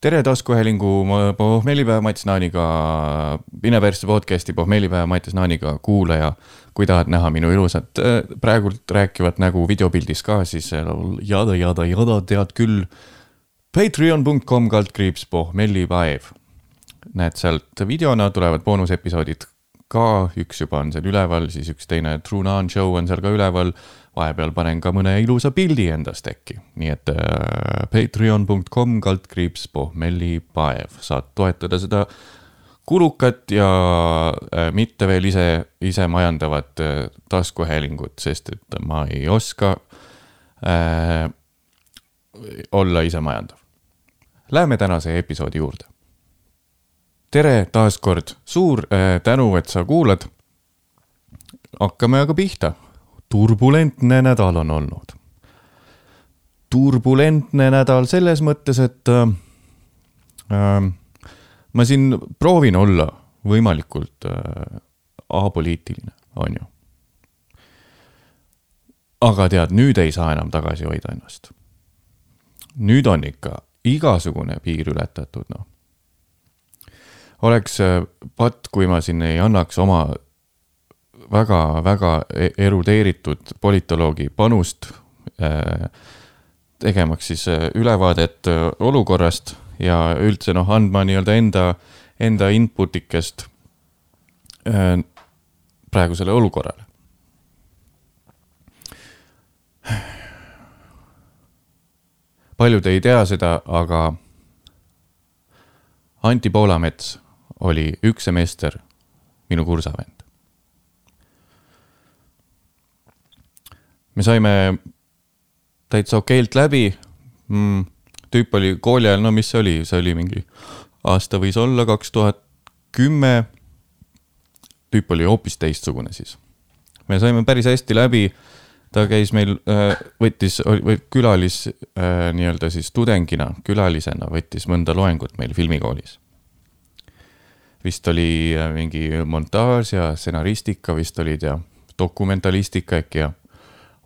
tere taskuhäälingu pohmellipäev Mats Naaniga, Mine persse podcast'i pohmellipäev Mats Naaniga kuulaja. kui tahad näha minu ilusat äh, praegult rääkivat nägu videopildis ka, siis jada, jada, jada, tead küll. Patreon.com kaldkriips pohmellipäev. näed sealt videona tulevad boonusepisoodid ka, üks juba on seal üleval, siis üks teine True Nan Show on seal ka üleval vahepeal panen ka mõne ilusa pildi endast äkki, nii et äh, patreon.com kaldkriips pohmellipaev, saad toetada seda kulukat ja äh, mitte veel ise, ise majandavat äh, taskuhäälingut, sest et ma ei oska äh, olla isemajandav. Läheme tänase episoodi juurde. tere taas kord, suur äh, tänu, et sa kuulad. hakkame aga pihta turbulentne nädal on olnud. turbulentne nädal selles mõttes, et äh, äh, ma siin proovin olla võimalikult äh, apoliitiline, on ju. aga tead, nüüd ei saa enam tagasi hoida ennast. nüüd on ikka igasugune piir ületatud, noh. oleks äh, patt, kui ma siin ei annaks oma väga-väga e-, erudeeritud politoloogi panust äh, tegemaks siis äh, ülevaadet äh, olukorrast ja üldse noh, andma nii-öelda enda, enda input ikest praegusele olukorrale. paljud ei tea seda, aga Anti Poolamets oli üks semester minu kursavend. Me saime täitsa okeilt läbi mm,. tüüp oli kooli ajal, no mis see oli, see oli mingi aasta võis olla kaks tuhat kümme. tüüp oli hoopis teistsugune siis. me saime päris hästi läbi. ta käis meil, äh, võttis, või külalis äh, nii-öelda siis tudengina, külalisena võttis mõnda loengut meil filmikoolis. vist oli äh, mingi montaaž ja stsenaristika vist olid ja dokumentalistika äkki ja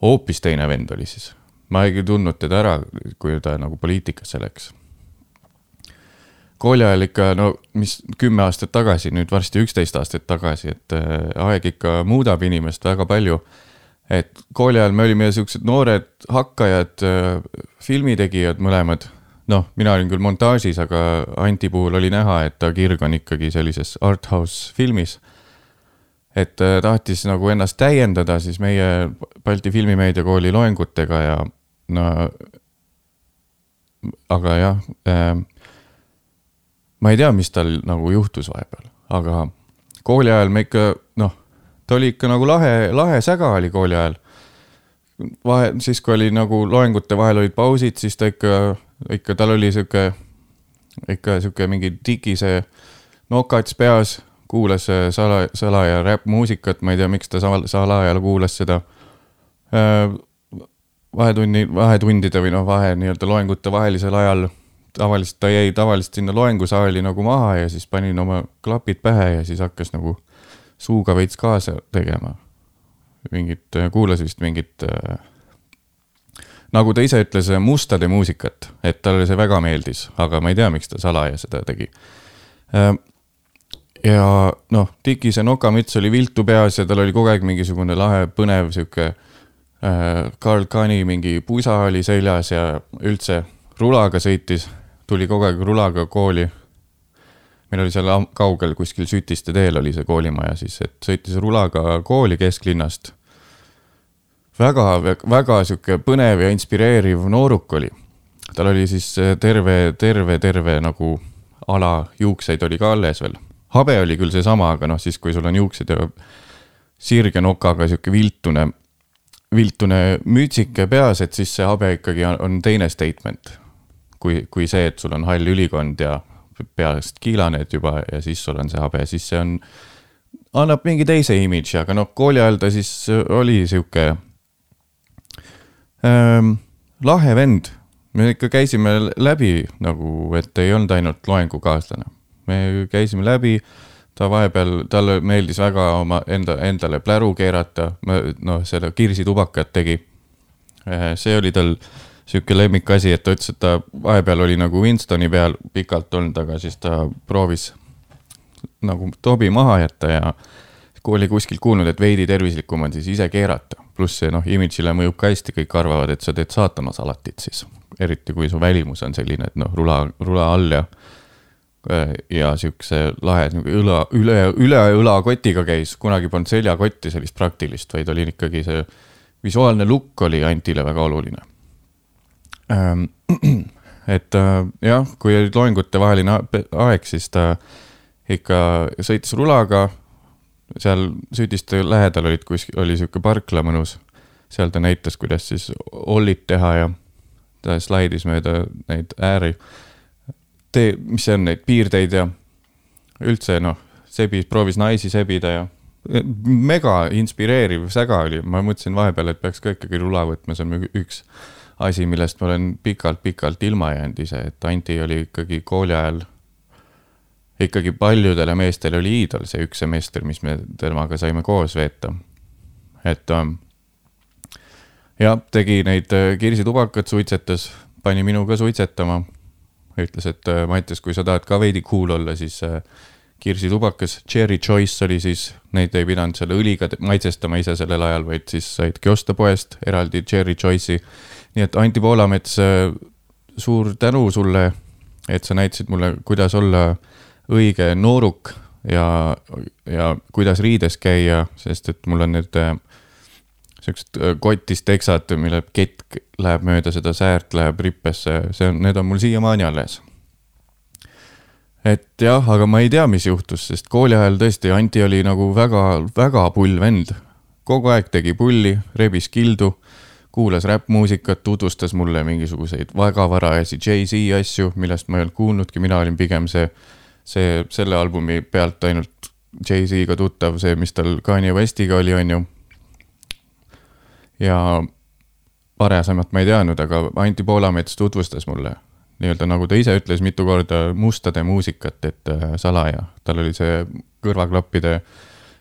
hoopis teine vend oli siis. ma ei tundnud teda ära, kui ta nagu poliitikasse läks. kooli ajal ikka, no mis kümme aastat tagasi, nüüd varsti üksteist aastat tagasi, et äh, aeg ikka muudab inimest väga palju. et kooli ajal me olime siuksed noored hakkajad, äh, filmitegijad mõlemad noh, mina olin küll montaažis, aga Anti puhul oli näha, et ta kirg on ikkagi sellises art house filmis et äh, tahtis nagu ennast täiendada siis meie Balti Filmimeediakooli loengutega ja no. aga jah äh,. ma ei tea, mis tal nagu juhtus vahepeal, aga kooli ajal me ikka noh, ta oli ikka nagu lahe, lahe säga oli kooli ajal. vahe, siis kui oli nagu loengute vahel olid pausid, siis ta ikka, ikka tal oli sihuke, ikka sihuke mingi digise nokats peas kuulas äh, sala, salaja räppmuusikat, ma ei tea, miks ta sal, salajal kuulas seda. Äh, vahetunni, vahetundide või noh, vahe nii-öelda loengute vahelisel ajal tavaliselt ta jäi tavaliselt sinna loengusaali nagu maha ja siis panin oma klapid pähe ja siis hakkas nagu suuga veits kaasa tegema. mingit, äh, kuulas vist mingit nagu ta ise ütles, mustade muusikat, et talle see väga meeldis, aga ma ei tea, miks ta salaja seda tegi ja noh, Tikise nokamüts oli viltu peas ja tal oli kogu aeg mingisugune lahe, põnev sihuke äh, Karl Kani mingi pusa oli seljas ja üldse rulaga sõitis, tuli kogu aeg rulaga kooli. meil oli seal kaugel kuskil Sütiste teel oli see koolimaja siis, et sõitis rulaga kooli kesklinnast. väga, väga sihuke põnev ja inspireeriv nooruk oli. tal oli siis terve, terve, terve nagu ala juukseid oli ka alles veel habe oli küll seesama, aga noh, siis kui sul on juuksed ja sirge nokaga sihuke viltune, viltune mütsike peas, et siis see habe ikkagi on, on teine statement. kui, kui see, et sul on hall ülikond ja peast kiilaned juba ja siis sul on see habe, siis see on, annab mingi teise imidži, aga noh, kooli ajal ta siis oli sihuke ähm, lahe vend. me ikka käisime läbi nagu, et ei olnud ainult loengukaaslane me käisime läbi, ta vahepeal, talle meeldis väga oma enda, endale pläru keerata, noh, seda kirsitubakat tegi. see oli tal sihuke lemmikasi, et ta ütles, et ta vahepeal oli nagu Winstoni peal pikalt olnud, aga siis ta proovis nagu Tobi maha jätta ja kui oli kuskilt kuulnud, et veidi tervislikum on siis ise keerata. pluss see noh, imidžile mõjub ka hästi, kõik arvavad, et sa teed saatana salatit siis. eriti kui su välimus on selline, et noh, rula, rula all ja ja siukse lahe õla, üle, üle õlakotiga käis, kunagi polnud seljakotti sellist praktilist, vaid oli ikkagi see visuaalne look oli Antile väga oluline. Ehm, et äh, jah, kui oli loengute vaheline aeg, siis ta ikka sõitis rulaga. seal Südiste lähedal olid kuskil, oli sihuke parkla mõnus. seal ta näitas, kuidas siis ollit teha ja ta slaidis mööda neid ääri tee, mis see on, neid piirdeid ja üldse noh, sebis, proovis naisi sebida ja mega inspireeriv säga oli, ma mõtlesin vahepeal, et peaks ka ikkagi rula võtma, see on üks asi, millest ma olen pikalt-pikalt ilma jäänud ise, et Anti oli ikkagi kooli ajal ikkagi paljudele meestele oli iidol see üks semester, mis me temaga saime koos veeta. et ähm, jah, tegi neid äh, kirsitubakat, suitsetas, pani minuga suitsetama ütles, et äh, Mattias, kui sa tahad ka veidi cool olla, siis äh, kirsitubakas, Cherry Choice oli siis, neid ei pidanud selle õliga maitsestama ise sellel ajal, vaid siis saidki osta poest eraldi Cherry Choice'i. nii et Anti Poolamets, äh, suur tänu sulle, et sa näitasid mulle, kuidas olla õige nooruk ja, ja kuidas riides käia, sest et mul on need siuksed kotist teksad, mille kett läheb mööda seda säärt, läheb rippesse, see on, need on mul siiamaani alles. et jah, aga ma ei tea, mis juhtus, sest kooli ajal tõesti Anti oli nagu väga, väga pull vend. kogu aeg tegi pulli, rebis kildu, kuulas räppmuusikat, tutvustas mulle mingisuguseid väga varajasi Jay-Z asju, millest ma ei olnud kuulnudki, mina olin pigem see, see, selle albumi pealt ainult Jay-Z-ga tuttav, see, mis tal Kanye Westiga oli, on ju ja varasemat ma ei teadnud, aga Anti Poolamets tutvustas mulle nii-öelda nagu ta ise ütles mitu korda mustade muusikat, et äh, salaja, tal oli see kõrvaklappide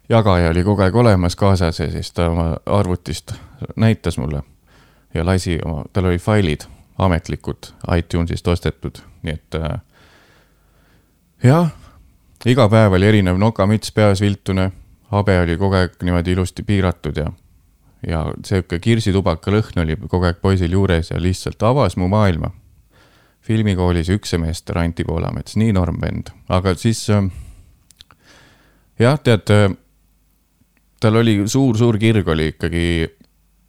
jagaja oli kogu aeg olemas kaasas ja siis ta oma arvutist näitas mulle ja lasi oma, tal olid failid ametlikud iTunesist ostetud, nii et äh, jah, iga päev oli erinev nokamüts peas viltune, habe oli kogu aeg niimoodi ilusti piiratud ja ja sihuke kirsitubaka lõhn oli kogu aeg poisil juures ja lihtsalt avas mu maailma. filmikoolis üks semester Anti Poolamets, nii norm vend, aga siis äh, jah, tead, äh, tal oli suur-suur kirg oli ikkagi,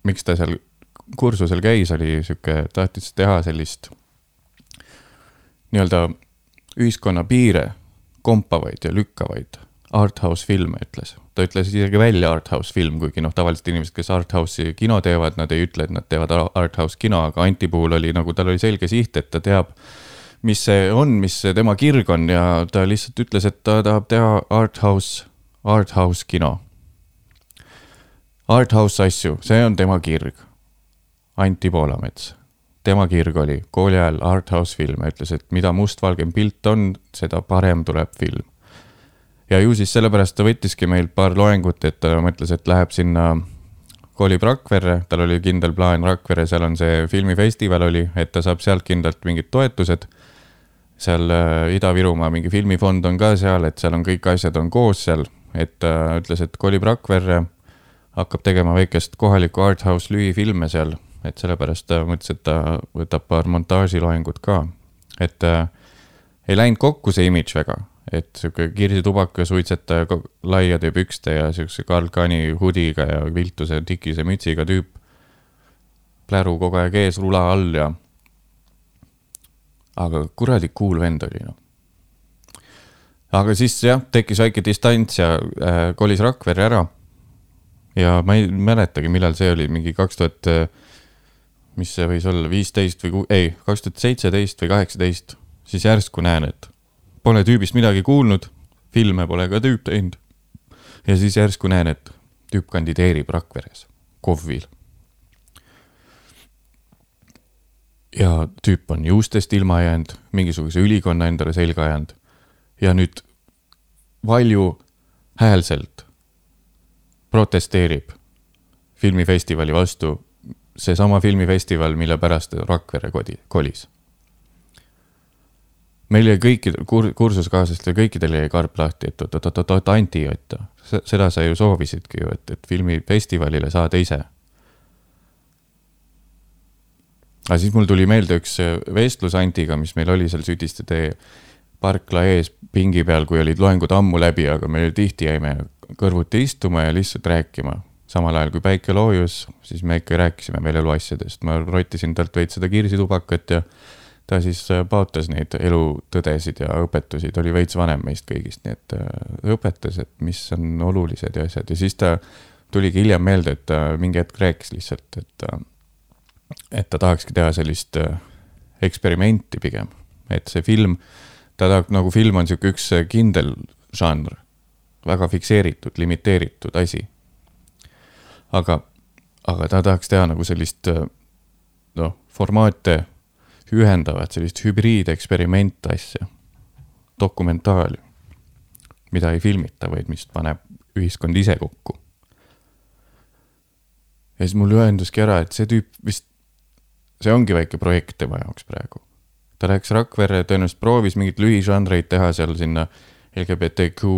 miks ta seal kursusel käis, oli sihuke, tahtis teha sellist nii-öelda ühiskonna piire kompavaid ja lükkavaid arthouse filme, ütles. Ta ütles isegi välja arthouse film, kuigi noh, tavaliselt inimesed, kes arthouse'i kino teevad, nad ei ütle, et nad teevad arthouse kino, aga Anti puhul oli nagu, tal oli selge siht, et ta teab, mis see on, mis see tema kirg on ja ta lihtsalt ütles, et ta tahab teha arthouse, arthouse kino. Arthouse asju, see on tema kirg. Anti Poolamets tema kirg oli kooli ajal arthouse filme, ütles, et mida mustvalgem pilt on, seda parem tuleb film ja ju siis sellepärast ta võttiski meilt paar loengut, et ta mõtles, et läheb sinna, kolib Rakverre, tal oli kindel plaan Rakvere, seal on see filmifestival oli, et ta saab sealt kindlalt mingid toetused. seal äh, Ida-Virumaa mingi filmifond on ka seal, et seal on kõik asjad on koos seal, et ta äh, ütles, et kolib Rakverre, hakkab tegema väikest kohalikku art house lühifilme seal, et sellepärast ta mõtles, et ta võtab paar montaažiloengut ka, et äh, ei läinud kokku see imidž väga et sihuke kirsitubakas suitsetaja laiade pükste ja siukse Karl Kani hudiga ja viltuse tikise mütsiga tüüp. pläru kogu aeg ees, rula all ja. aga kuradi cool vend oli noh. aga siis jah, tekkis väike distants ja äh, kolis Rakverre ära. ja ma ei mäletagi, millal see oli, mingi kaks tuhat, äh, mis see võis olla, viisteist või, ei, kaks tuhat seitseteist või kaheksateist, siis järsku näen, et Pole tüübist midagi kuulnud, filme pole ka tüüp teinud. ja siis järsku näen, et tüüp kandideerib Rakveres, KOV-il. ja tüüp on juustest ilma jäänud, mingisuguse ülikonna endale selga ajanud ja nüüd valjuhäälselt protesteerib filmifestivali vastu seesama filmifestival, mille pärast Rakvere kodi, kolis. Meil jäi kõikidel kur-, kursuskaaslastel kõikidel jäi karp lahti, et oot-oot-oot, Anti, et seda sa ju soovisidki ju, et, et filmifestivalile saad ise. aga siis mul tuli meelde üks vestlus Antiga, mis meil oli seal Sütiste tee parkla ees pingi peal, kui olid loengud ammu läbi, aga me tihti jäime kõrvuti istuma ja lihtsalt rääkima samal ajal kui päike loojus, siis me ikka rääkisime veel eluasjadest, ma rottisin talt veits seda kirsitubakat ja ta siis äh, paotas neid elutõdesid ja õpetusi, ta oli veits vanem meist kõigist, nii et äh, õpetas, et mis on olulised ja asjad. Ja siis ta tuligi hiljem meelde, et ta mingi hetk rääkis lihtsalt, et et ta tahakski teha sellist äh, eksperimenti pigem, et see film, ta tahab, nagu film on sihuke üks kindel žanr, väga fikseeritud, limiteeritud asi. Aga, aga ta tahaks teha nagu sellist noh, formaate ühendavat sellist hübriideksperiment asja, dokumentaali, mida ei filmita, vaid mis paneb ühiskond ise kokku. ja siis mul ühenduski ära, et see tüüp vist, see ongi väike projekt tema jaoks praegu. ta läks Rakverre, tõenäoliselt proovis mingeid lühižanreid teha seal sinna LGBTQ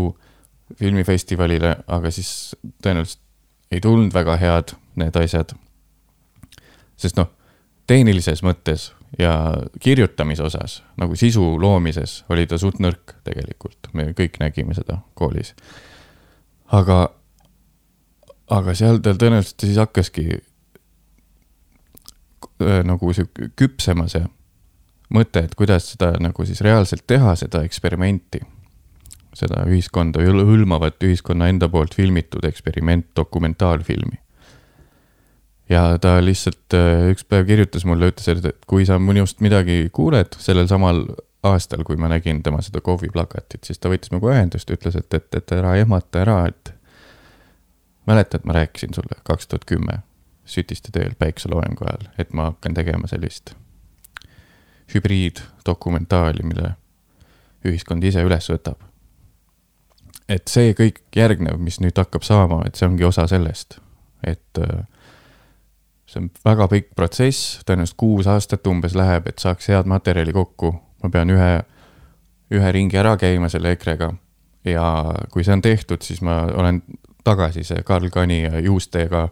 filmifestivalile, aga siis tõenäoliselt ei tulnud väga head need asjad. sest noh, tehnilises mõttes ja kirjutamise osas nagu sisu loomises oli ta suht nõrk tegelikult, me kõik nägime seda koolis. aga, aga seal tal tõenäoliselt siis hakkaski äh, nagu sihuke küpsema see mõte, et kuidas seda nagu siis reaalselt teha, seda eksperimenti seda ühiskonda hõlmavat ühiskonna enda poolt filmitud eksperiment, dokumentaalfilmi. Ja ta lihtsalt äh, üks päev kirjutas mulle, ütles, et kui sa minust midagi kuuled sellel samal aastal, kui ma nägin tema seda KOV-i plakatit, siis ta võttis minuga ühendust, ütles, et, et, et ära ehmata ära, et mäletad, ma rääkisin sulle kaks tuhat kümme Sütiste teel päikseloojangu ajal, et ma hakkan tegema sellist hübriiddokumentaali, mille ühiskond ise üles võtab. Et see kõik järgnev, mis nüüd hakkab saama, et see ongi osa sellest, et äh, see on väga pikk protsess, tõenäoliselt kuus aastat umbes läheb, et saaks head materjali kokku. ma pean ühe, ühe ringi ära käima selle EKRE-ga ja kui see on tehtud, siis ma olen tagasi see Karl Kani ja juustega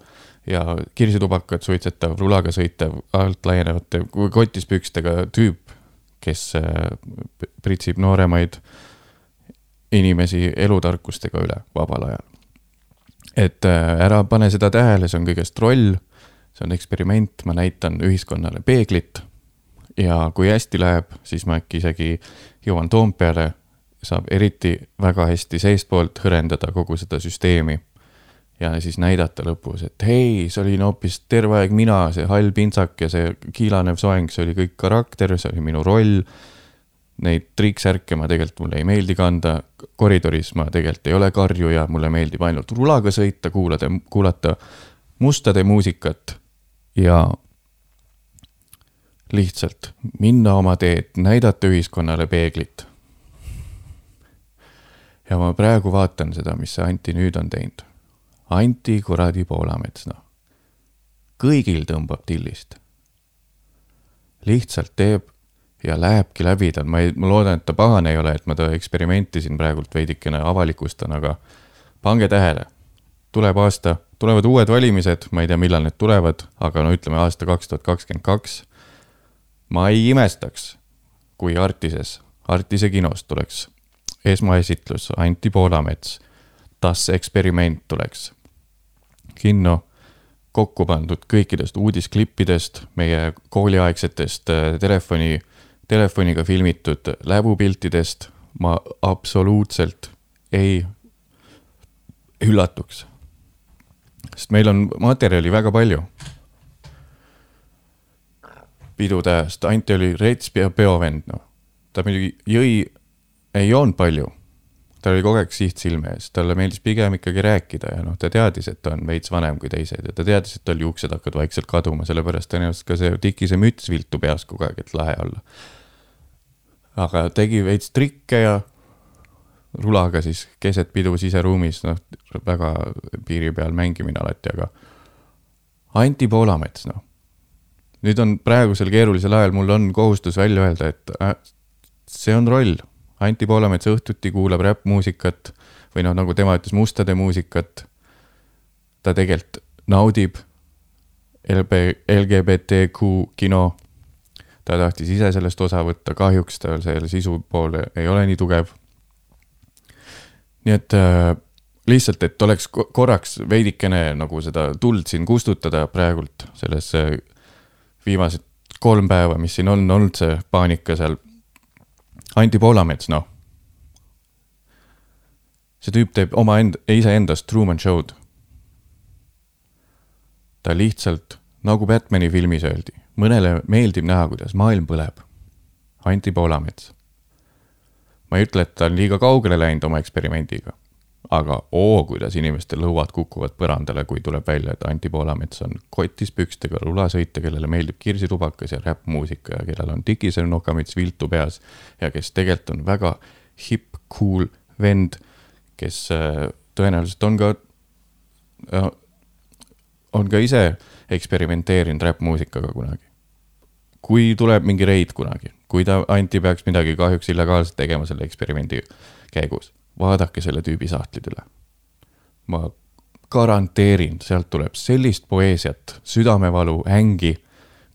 ja kirsitubakat suitsetav, rulaga sõitev, alt laienevate kotis pükstega tüüp, kes äh, pritsib nooremaid inimesi elutarkustega üle vabal ajal. et äh, ära pane seda tähele, see on kõigest roll, see on eksperiment, ma näitan ühiskonnale peeglit ja kui hästi läheb, siis ma äkki isegi jõuan Toompeale, saab eriti väga hästi seestpoolt hõrendada kogu seda süsteemi. ja siis näidata lõpus, et hei, see olin hoopis terve aeg mina, see hall pintsak ja see kiilanev soeng, see oli kõik karakter, see oli minu roll neid triiksärke ma tegelikult mulle ei meeldi kanda, koridoris ma tegelikult ei ole karjuja, mulle meeldib ainult rulaga sõita, kuulada, kuulata mustade muusikat ja lihtsalt minna oma teed, näidata ühiskonnale peeglit. ja ma praegu vaatan seda, mis see Anti nüüd on teinud. Anti kuradi Poolamets, noh. kõigil tõmbab tillist. lihtsalt teeb ja lähebki läbi, ta, ma ei, ma loodan, et ta pahane ei ole, et ma ta eksperimenti siin praegult veidikene avalikustan, aga pange tähele, tuleb aasta, tulevad uued valimised, ma ei tea, millal need tulevad, aga no ütleme aasta kaks tuhat kakskümmend kaks. ma ei imestaks, kui Artises, Artise kinos tuleks esmaesitlus Anti Poolamets, Tas eksperiment tuleks kinno kokku pandud kõikidest uudisklippidest, meie kooliaegsetest äh, telefoni telefoniga filmitud läbupiltidest ma absoluutselt ei üllatuks. Sest meil on materjali väga palju. pidude ajast, Anti oli rets ja peovend, noh. ta muidugi jõi, ei joonud palju. tal oli kogu aeg siht silme ees, talle meeldis pigem ikkagi rääkida ja noh, ta teadis, et ta on veits vanem kui teised ja ta teadis, et tal juuksed hakkavad vaikselt kaduma, sellepärast tõenäoliselt ka see tikise müts viltu peas kogu aeg, et lahe olla aga tegi veits trikke ja rulaga siis keset pidu siseruumis, noh, väga piiri peal mängimine alati, aga Anti Poolamets, noh, nüüd on praegusel keerulisel ajal, mul on kohustus välja öelda, et äh, see on roll. Anti Poolamets õhtuti kuulab räppmuusikat või noh, nagu tema ütles, mustade muusikat. ta tegelikult naudib LB, LGBTQ kino. ta tahtis ise sellest osa võtta, kahjuks tal selle sisu pool ei ole nii tugev. Nii et äh, lihtsalt, et oleks korraks veidikene nagu seda tuld siin kustutada praegult selles viimased kolm päeva, mis siin on olnud see paanika seal. Anti Poolamets, noh. see tüüp teeb omaenda, iseendast Truman Show'd. ta lihtsalt, nagu Batman'i filmis öeldi, mõnele meeldib näha, kuidas maailm põleb. Anti Poolamets. Ma ei ütle, et ta on liiga kaugele läinud oma eksperimendiga aga oo, kuidas inimeste lõuad kukuvad põrandale, kui tuleb välja, et Anti Poolamets on kotis pükstega rulasõitja, kellele meeldib kirsitubakas ja räppmuusika ja kellel on tikisel nokamüts viltu peas ja kes tegelikult on väga hipp, cool vend, kes äh, tõenäoliselt on ka, äh, on ka ise eksperimenteerinud räppmuusikaga kunagi. kui tuleb mingi reid kunagi, kui ta, Anti peaks midagi kahjuks illegaalselt tegema selle eksperimendi käigus vaadake selle tüübi sahtlid üle. ma garanteerin, sealt tuleb sellist poeesiat, südamevalu, ängi,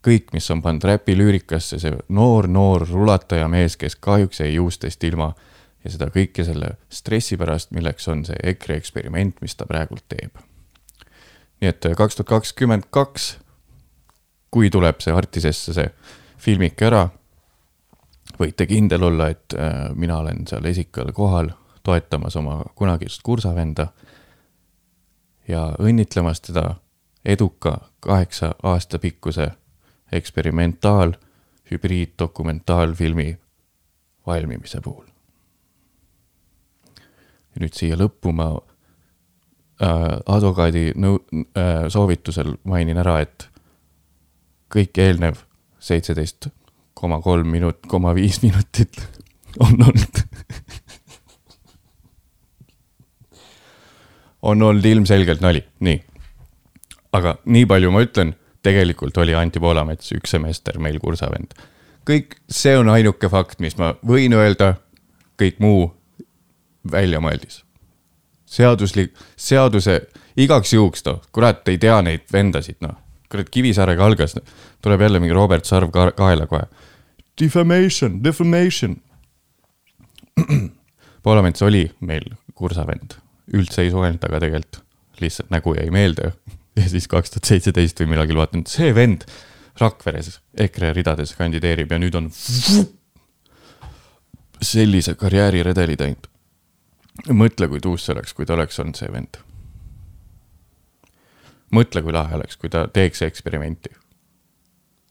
kõik, mis on pannud räpi lüürikasse, see noor, noor rulataja mees, kes kahjuks jäi juustest ilma ja seda kõike selle stressi pärast, milleks on see EKRE eksperiment, mis ta praegult teeb. nii et kaks tuhat kakskümmend kaks, kui tuleb see Artisesse see filmik ära, võite kindel olla, et äh, mina olen seal esikal kohal toetamas oma kunagist kursavenda ja õnnitlemas teda eduka kaheksa aasta pikkuse eksperimentaal, hübriiddokumentaalfilmi valmimise puhul. nüüd siia lõppu ma äh, advokaadi nõu- äh,, soovitusel mainin ära, et kõik eelnev seitseteist koma kolm minut, koma viis minutit on olnud on olnud ilmselgelt nali, nii. aga nii palju ma ütlen, tegelikult oli Anti Poolamets üks semester meil kursavend. kõik, see on ainuke fakt, mis ma võin öelda, kõik muu väljamõeldis. seaduslik, seaduse, igaks juhuks noh, kurat ei tea neid vendasid noh, kurat Kivisaarega algas, tuleb jälle mingi Robert Sarv ka kaela kohe. Defamation, defamation. Poolamets oli meil kursavend üldse ei suhelnud temaga tegelikult, lihtsalt nägu jäi meelde. ja siis kaks tuhat seitseteist või millalgi vaatan, see vend Rakveres EKRE ridades kandideerib ja nüüd on sellise karjääriredeli teinud. mõtle, kui tuus see oleks, kui ta oleks olnud see vend. mõtle, kui lahe oleks, kui ta teeks eksperimenti.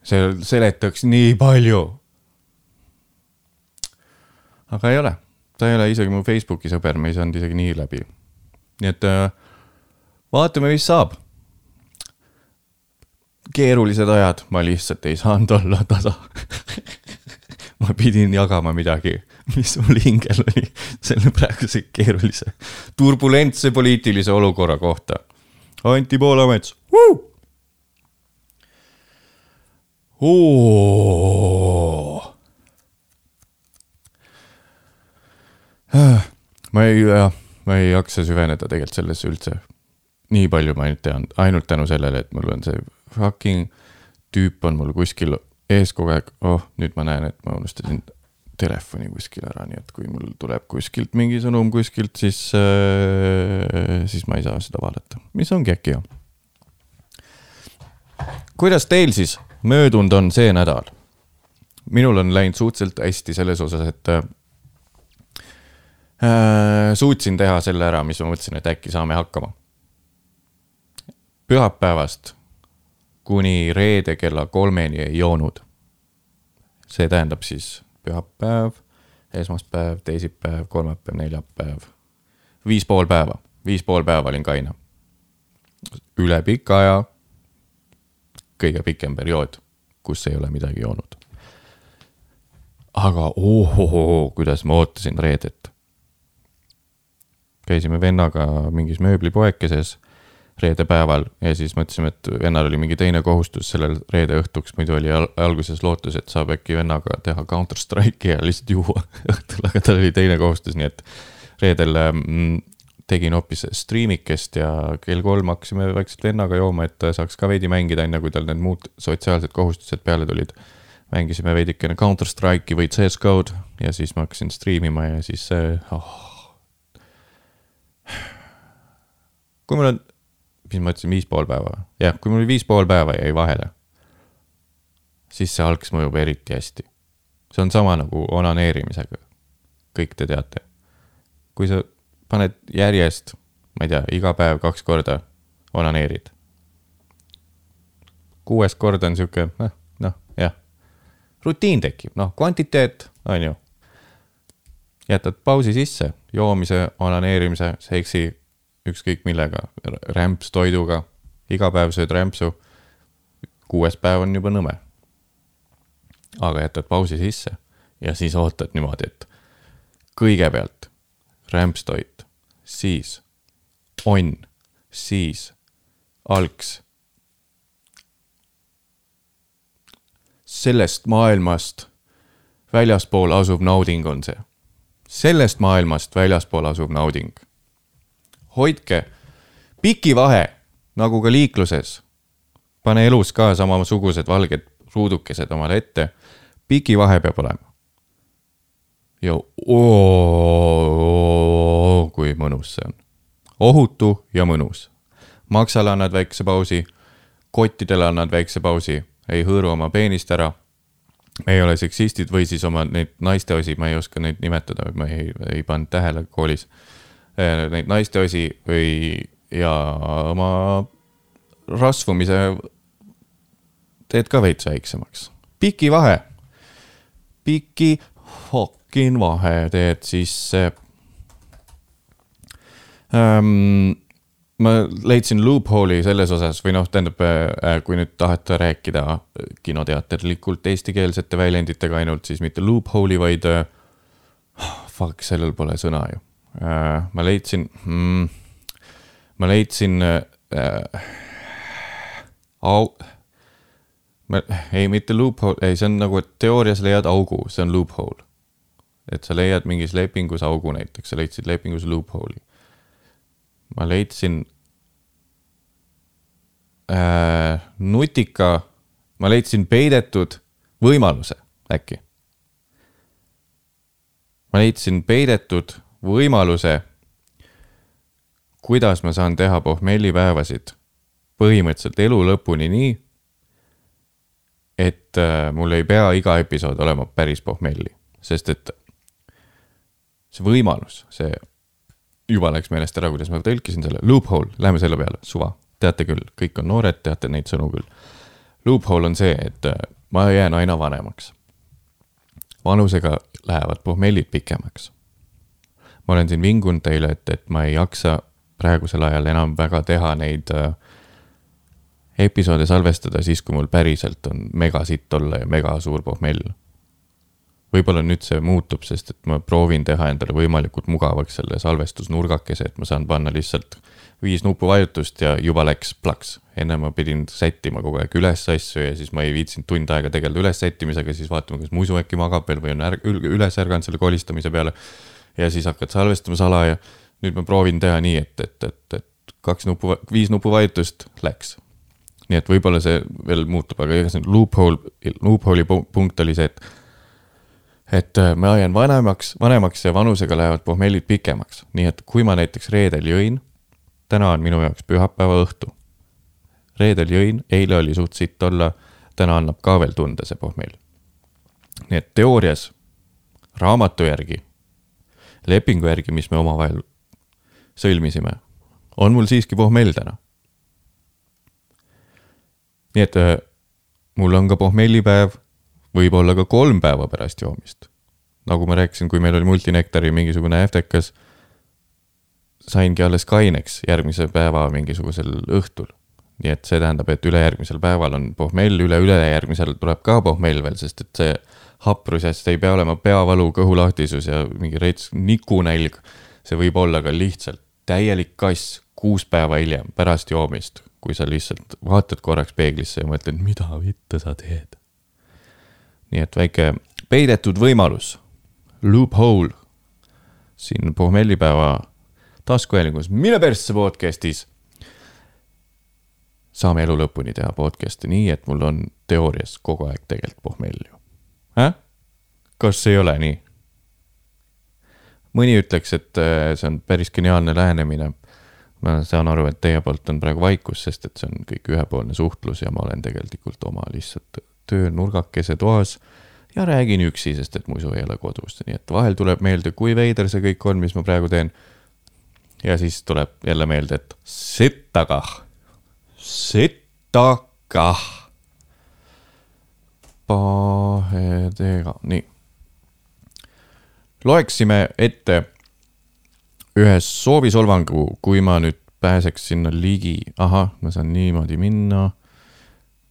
see seletaks nii palju. Aga ei ole, ta ei ole isegi mu Facebooki sõber, me ei saanud isegi nii läbi nii et äh, vaatame, mis saab. keerulised ajad, ma lihtsalt ei saanud olla tasa ma pidin jagama midagi, mis mul hingel oli selle praeguse keerulise, turbulentse poliitilise olukorra kohta. Anti Poolamets. Ma ei, ma ei jaksa süveneda tegelikult sellesse üldse. nii palju ma ainult tean, ainult tänu sellele, et mul on see fucking tüüp on mul kuskil ees kogu aeg, oh nüüd ma näen, et ma unustasin telefoni kuskil ära, nii et kui mul tuleb kuskilt mingi sõnum kuskilt, siis äh,, siis ma ei saa seda vaadata, mis ongi äkki hea. kuidas teil siis möödunud on see nädal? minul on läinud suhteliselt hästi selles osas, et Äh, suutsin teha selle ära, mis ma mõtlesin, et äkki saame hakkama. pühapäevast kuni reede kella kolmeni ei joonud. see tähendab siis pühapäev, esmaspäev, teisipäev, kolmapäev, neljapäev. viis pool päeva, viis pool päeva olin kaine. üle pika aja. kõige pikem periood, kus ei ole midagi joonud. aga ohohoo, kuidas ma ootasin reedet käisime vennaga mingis mööblipoekeses. reedepäeval ja siis mõtlesime, et vennal oli mingi teine kohustus sellel reede õhtuks, muidu oli al alguses lootus, et saab äkki vennaga teha Counter Strike'i ja lihtsalt juua õhtul, aga tal oli teine kohustus, nii et reedel mm, tegin hoopis striimikest ja kell kolm hakkasime vaikselt vennaga jooma, et saaks ka veidi mängida, enne kui tal need muud sotsiaalsed kohustused peale tulid. mängisime veidikene Counter Strike'i või CS GO-d ja siis ma hakkasin striimima ja siis oh. Kui mul on mis ma ütlesin, viis pool päeva, jah, kui mul viis pool päeva jäi vahele, siis see algs mõjub eriti hästi. see on sama nagu onaneerimisega. kõik te teate. kui sa paned järjest, ma ei tea, iga päev kaks korda onaneerid. kuues kord on sihuke, noh, noh, jah. rutiin tekib, noh, kvantiteet, on ju. jätad pausi sisse, joomise, onaneerimise, seksi ükskõik millega, rämps toiduga, iga päev sööd rämpsu. kuues päev on juba nõme. aga jätad pausi sisse ja siis ootad niimoodi, et kõigepealt rämpstoit, siis onn, siis algs. sellest maailmast väljaspool asuv nauding on see. sellest maailmast väljaspool asuv nauding hoidke pikivahe, nagu ka liikluses. pane elus ka samasugused valged ruudukesed omale ette. pikivahe peab olema. ja oo, kui mõnus see on. ohutu ja mõnus. maksale annad väikse pausi, kottidele annad väikse pausi, ei hõõru oma peenist ära me ei ole seksistid või siis oma neid naiste osi, ma ei oska neid nimetada, ma ei, ei pannud tähele koolis Eh, neid naisteosi või, ja oma rasvumise teed ka veits väiksemaks. piki vahe, piki fucking vahe teed sisse ähm,. ma leidsin loophole'i selles osas või noh, tähendab, äh, kui nüüd tahate rääkida kinoteaterlikult eestikeelsete väljenditega ainult, siis mitte loophole'i, vaid äh, fuck, sellel pole sõna ju Äh, ma leidsin mm,, ma leidsin äh, au-, ma, ei, mitte loophole, ei, see on nagu, et teoorias leiad augu, see on loophole. et sa leiad mingis lepingus augu näiteks, sa leidsid lepingus loophole'i. ma leidsin äh, nutika, ma leidsin peidetud võimaluse äkki. ma leidsin peidetud võimaluse, kuidas ma saan teha pohmellipäevasid põhimõtteliselt elu lõpuni nii, et äh, mul ei pea iga episood olema päris pohmelli, sest et see võimalus, see juba läks meelest ära, kuidas ma tõlkisin selle, loophole, läheme selle peale, suva, teate küll, kõik on noored, teate neid sõnu küll. Loophole on see, et äh, ma jään aina vanemaks. vanusega lähevad pohmellid pikemaks ma olen siin vingunud teile, et, et ma ei jaksa praegusel ajal enam väga teha neid äh, episoode salvestada siis, kui mul päriselt on megasitt olla ja mega suur pohmell. võib-olla nüüd see muutub, sest et ma proovin teha endale võimalikult mugavaks selle salvestusnurgakese, et ma saan panna lihtsalt viis nupuvajutust ja juba läks plaks. enne ma pidin sättima kogu aeg üles asju ja siis ma ei viitsinud tund aega tegeleda üles sättimisega, siis vaatama, kas muisu äkki magab veel või on ärg-, üles ärganud selle kolistamise peale ja siis hakkad salvestama salaja. nüüd ma proovin teha nii, et, et, et, et kaks nupu, viis nupuvajutust läks. nii et võib-olla see veel muutub, aga igatahes loophole, loophole'i punkt oli see, et et äh, ma jään vanemaks, vanemaks ja vanusega lähevad pohmellid pikemaks, nii et kui ma näiteks reedel jõin, täna on minu jaoks pühapäeva õhtu. reedel jõin, eile oli suht sitt olla, täna annab ka veel tunda see pohmell. nii et teoorias, raamatu järgi lepingu järgi, mis me omavahel sõlmisime, on mul siiski pohmell täna. nii et äh, mul on ka pohmellipäev, võib-olla ka kolm päeva pärast joomist. nagu ma rääkisin, kui meil oli multinektari mingisugune äftekas, saingi alles kaineks järgmise päeva mingisugusel õhtul. nii et see tähendab, et ülejärgmisel päeval on pohmell, üle-ülejärgmisel tuleb ka pohmell veel, sest et see haprus ja siis ei pea olema peavalu, kõhulahtisus ja mingi rets nikunälg. see võib olla ka lihtsalt täielik kass kuus päeva hiljem pärast joomist, kui sa lihtsalt vaatad korraks peeglisse ja mõtled, mida vittu sa teed. nii et väike peidetud võimalus, loophole siin pohmellipäeva taskuhäälingus Mine persse podcast'is. saame elu lõpuni teha podcast'e nii, et mul on teoorias kogu aeg tegelikult pohmelju. Kas ei ole nii? mõni ütleks, et äh, see on päris geniaalne lähenemine. ma saan aru, et teie poolt on praegu vaikus, sest et see on kõik ühepoolne suhtlus ja ma olen tegelikult oma lihtsalt töönurgakese toas ja räägin üksi, sest et muidu ei ole kodus, nii et vahel tuleb meelde, kui veider see kõik on, mis ma praegu teen. ja siis tuleb jälle meelde, et sittagah, sittagah. Pahedega, nii. loeksime ette ühe soovisolvangu, kui ma nüüd pääseks sinna ligi, ahah, ma saan niimoodi minna.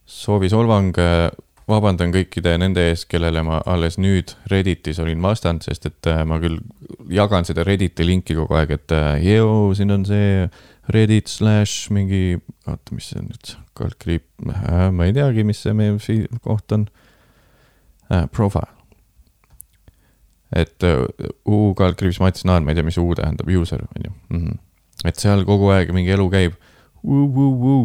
soovisolvang vabandan kõikide nende ees, kellele ma alles nüüd Redditis olin vastanud, sest et äh, ma küll jagan seda Redditi linki kogu aeg, et äh, jõu, siin on see Reddit slash mingi, oota, mis see nüüd, kaldkriip äh,, ma ei teagi, mis see meie koht on äh,. Profile. et äh, U kaldkriips Mats Naar, ma ei tea, mis U tähendab, user on ju. -hmm. et seal kogu aeg mingi elu käib.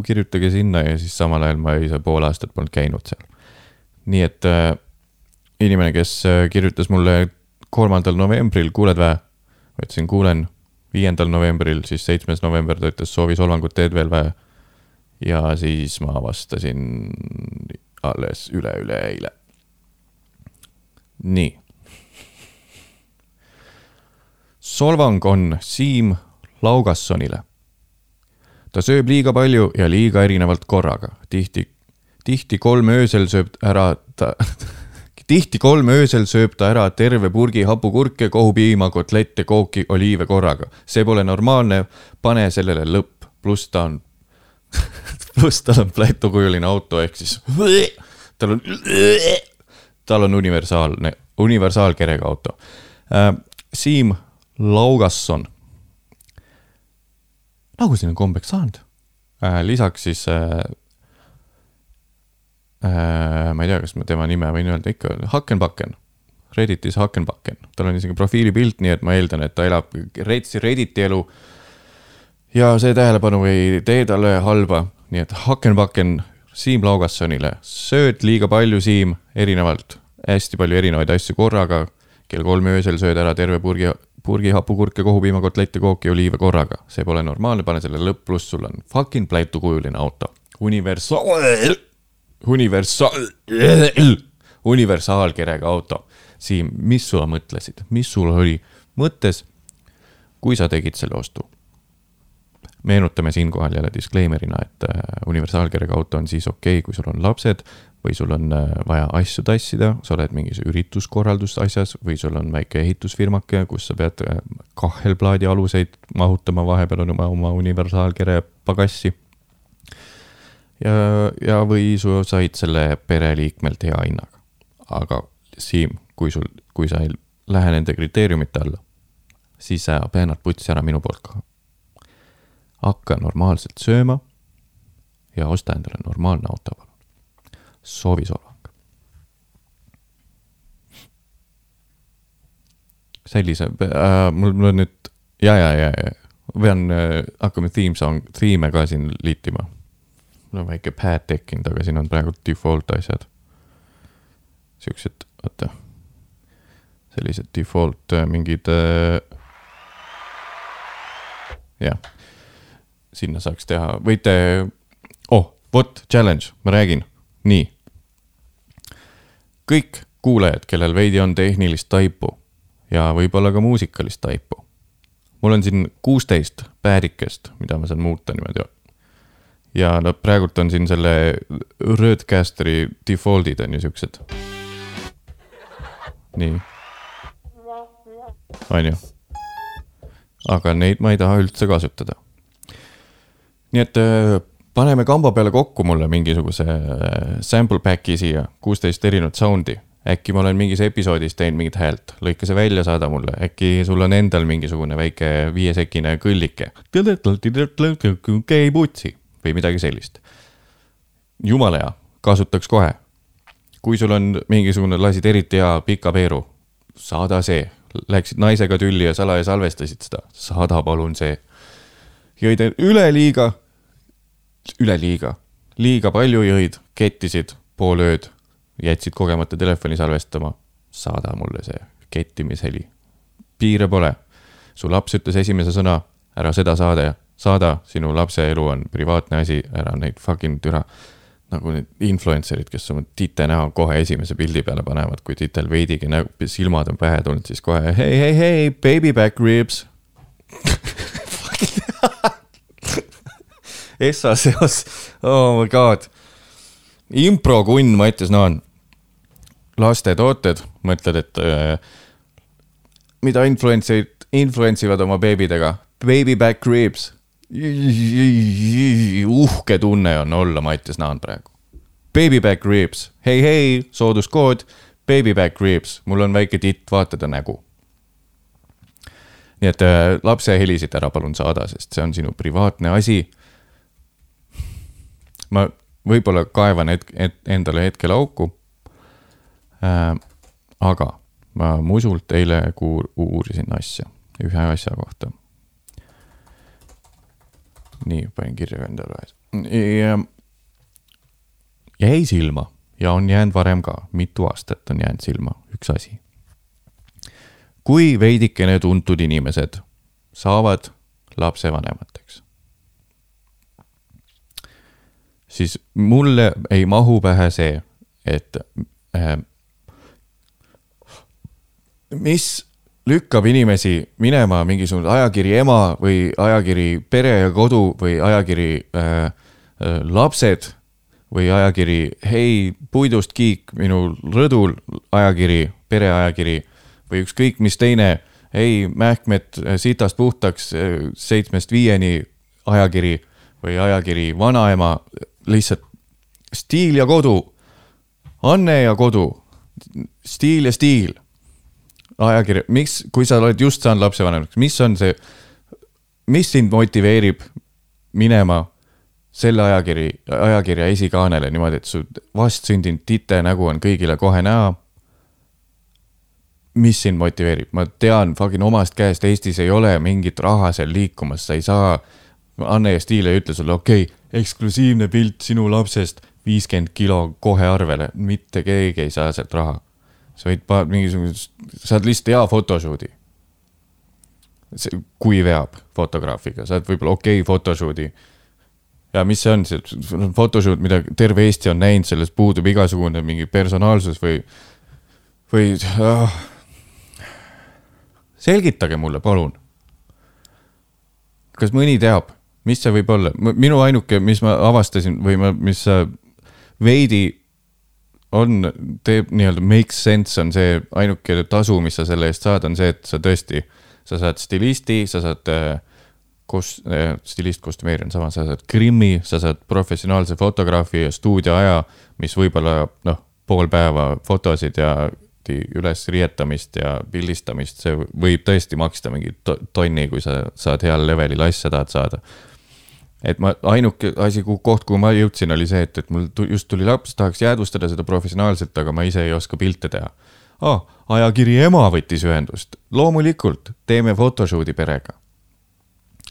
kirjutage sinna ja siis samal ajal ma ise pool aastat polnud käinud seal nii et äh, inimene, kes äh, kirjutas mulle kolmandal novembril, kuuled vä? ma ütlesin, kuulen. viiendal novembril, siis seitsmes november ta ütles, soovi solvangut teed veel vä? ja siis ma vastasin alles üle-üleeile. Nii. solvang on Siim Laugassonile. ta sööb liiga palju ja liiga erinevalt korraga, tihti tihti kolm öösel sööb ära ta tihti kolm öösel sööb ta ära terve purgi hapukurke, kohupiima, kotlette, kooki, oliive korraga. see pole normaalne, pane sellele lõpp, pluss ta on pluss tal on plätukujuline auto, ehk siis tal on, tal on universaalne, universaalkerega auto äh,. Siim Laugasson. nagu siin on kombeks saanud äh,. lisaks siis äh, Äh, ma ei tea, kas ma tema nime võin öelda ikka, Hakenbakken. Redditis Hakenbakken, tal on isegi profiilipilt, nii et ma eeldan, et ta elab Redsi Redditi elu. ja see tähelepanu ei tee talle halba, nii et Hakenbakken Siim Laugassonile, sööd liiga palju, Siim, erinevalt, hästi palju erinevaid asju korraga. kell kolm öösel sööd ära terve purgi, purgi hapukurke, kohupiima, kotlette, kooki, oliive korraga. see pole normaalne, pane selle lõpp, pluss sul on fucking plätukujuline auto. universaal universaal, universaalkerega auto. Siim, mis sa mõtlesid, mis sul oli mõttes, kui sa tegid selle ostu? Meenutame siinkohal jälle disclaimer'ina, et äh, universaalkerega auto on siis okei okay,, kui sul on lapsed või sul on äh, vaja asju tassida, sa oled mingis ürituskorraldus asjas või sul on väike ehitusfirmake, kus sa pead äh, kahelplaadi aluseid mahutama vahepeal oma, oma universaalkere pagassi ja, ja, või sa said selle pereliikmelt hea hinnaga. aga Siim, kui sul, kui sa ei lähe nende kriteeriumite alla, siis sa peenad putsi ära minu poolt ka. Hakka normaalselt sööma ja osta endale normaalne auto, palun. soovisolvang. sellise äh,, mul, mul on nüüd ja, ja, ja, ja pean äh,, hakkame theme song, theme'e ka siin liitima mul on väike pad tekkinud, aga siin on praegu default asjad. Siuksed, oota. sellised default äh, mingid äh.... jah, sinna saaks teha, võite, oh, vot, challenge, ma räägin, nii. kõik kuulajad, kellel veidi on tehnilist taipu ja võib-olla ka muusikalist taipu. mul on siin kuusteist päädikest, mida ma saan muuta niimoodi ja no praegult on siin selle Rödcasteri default'id on ju siuksed. nii. on ju. aga neid ma ei taha üldse kasutada. Nii et äh, paneme kamba peale kokku mulle mingisuguse äh, sample pack'i siia, kuusteist erinevat sound'i. äkki ma olen mingis episoodis teinud mingit häält, lõika see välja, saada mulle, äkki sul on endal mingisugune väike viiesekine kõllike. putsi või midagi sellist. jumala hea, kasutaks kohe. kui sul on mingisugune, lasid eriti hea pika peeru, saada see. Läksid naisega tülli ja salaja salvestasid seda, saada palun see. jõid üleliiga, üleliiga, liiga palju jõid, kettisid pool ööd jätsid kogemata telefoni salvestama, saada mulle see kettimisheli. piire pole. su laps ütles esimese sõna, ära seda saada, saada, sinu lapse elu on privaatne asi, ära neid fucking türa. nagu need influencer'id, kes oma tite näo kohe esimese pildi peale panevad, kui titel veidigi näo, silmad on pähe tulnud, siis kohe hei, hei, hei, baby back ribs Essa seos, oh my god improkunn Mattias Naan. lastetooted, mõtled, et äh, mida influence'id, influence ivad oma beebidega, baby back ribs. uhke tunne on olla Mattias Naan praegu. Baby back ribs, hei, hei, sooduskood, baby back ribs, mul on väike titt, vaata ta nägu. nii et äh, lapse helisid ära palun saada, sest see on sinu privaatne asi. Ma võib-olla kaevan hetk, et, endale hetkel auku äh,. aga ma musult eile kuur, uurisin asja, ühe asja kohta. nii, panin kirja endale. jäi silma ja on jäänud varem ka, mitu aastat on jäänud silma üks asi. kui veidikene tuntud inimesed saavad lapsevanemateks siis mulle ei mahu pähe see, et äh, mis lükkab inimesi minema mingisugune ajakiri Ema või ajakiri Pere ja Kodu või ajakiri äh, äh, Lapsed või ajakiri Hei, puidust kiik minu rõdul, ajakiri, pereajakiri või ükskõik mis teine, hei, mähkmed sitast puhtaks seitsmest viieni ajakiri või ajakiri Vanaema lihtsalt stiil ja kodu, Anne ja kodu, stiil ja stiil. ajakiri, miks, kui sa oled just saanud lapsevanemaks, mis on see, mis sind motiveerib minema selle ajakiri, ajakirja esikaanele niimoodi, et su vastsündinud tite nägu on kõigile kohe näha. mis sind motiveerib, ma tean fucking omast käest, Eestis ei ole mingit raha seal liikumas, sa ei saa. Anne ja Stiil ei ütle sulle, okei okay,, eksklusiivne pilt sinu lapsest, viiskümmend kilo kohe arvele, mitte keegi ei saa sealt raha. sa võid pa-, mingisugust, saad lihtsalt hea photoshoot'i. kui veab fotograafiga, saad võib-olla okei okay, photoshoot'i. ja mis see on, see photoshoot, mida terve Eesti on näinud, sellest puudub igasugune mingi personaalsus või, või ah. selgitage mulle, palun. kas mõni teab mis see võib olla, minu ainuke, mis ma avastasin või ma, mis veidi on, teeb nii-öelda makes sense, on see ainuke tasu, mis sa selle eest saad, on see, et sa tõesti, sa saad stilisti, sa saad äh, kus äh,, stilist, kostümeerija on sama, sa saad grimmi, sa saad professionaalse fotograafi ja stuudioaja, mis võib-olla noh, pool päeva fotosid ja üles riietamist ja pildistamist, see võib tõesti maksta mingi tonni, kui sa saad heal levelil asja tahad saada et ma, ainuke asi, koht, kuhu ma jõudsin, oli see, et, et mul just tuli laps, tahaks jäädvustada seda professionaalselt, aga ma ise ei oska pilte teha ah,. ajakiri Ema võttis ühendust, loomulikult teeme photoshoot'i perega.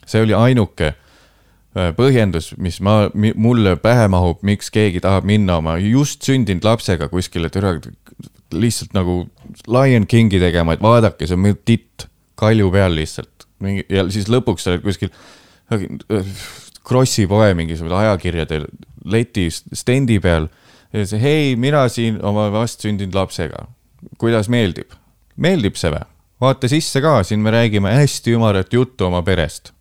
see oli ainuke äh, põhjendus, mis ma, mulle pähe mahub, miks keegi tahab minna oma just sündinud lapsega kuskile türa, lihtsalt nagu Lion Kingi tegema, et vaadake, see on meil titt kalju peal lihtsalt. mingi ja siis lõpuks sa oled kuskil Krossi poe mingisuguse ajakirjade leti stendi peal. ja ütles, hei, mina siin oma vastsündinud lapsega, kuidas meeldib? meeldib see või? vaata sisse ka, siin me räägime hästi ümarat juttu oma perest.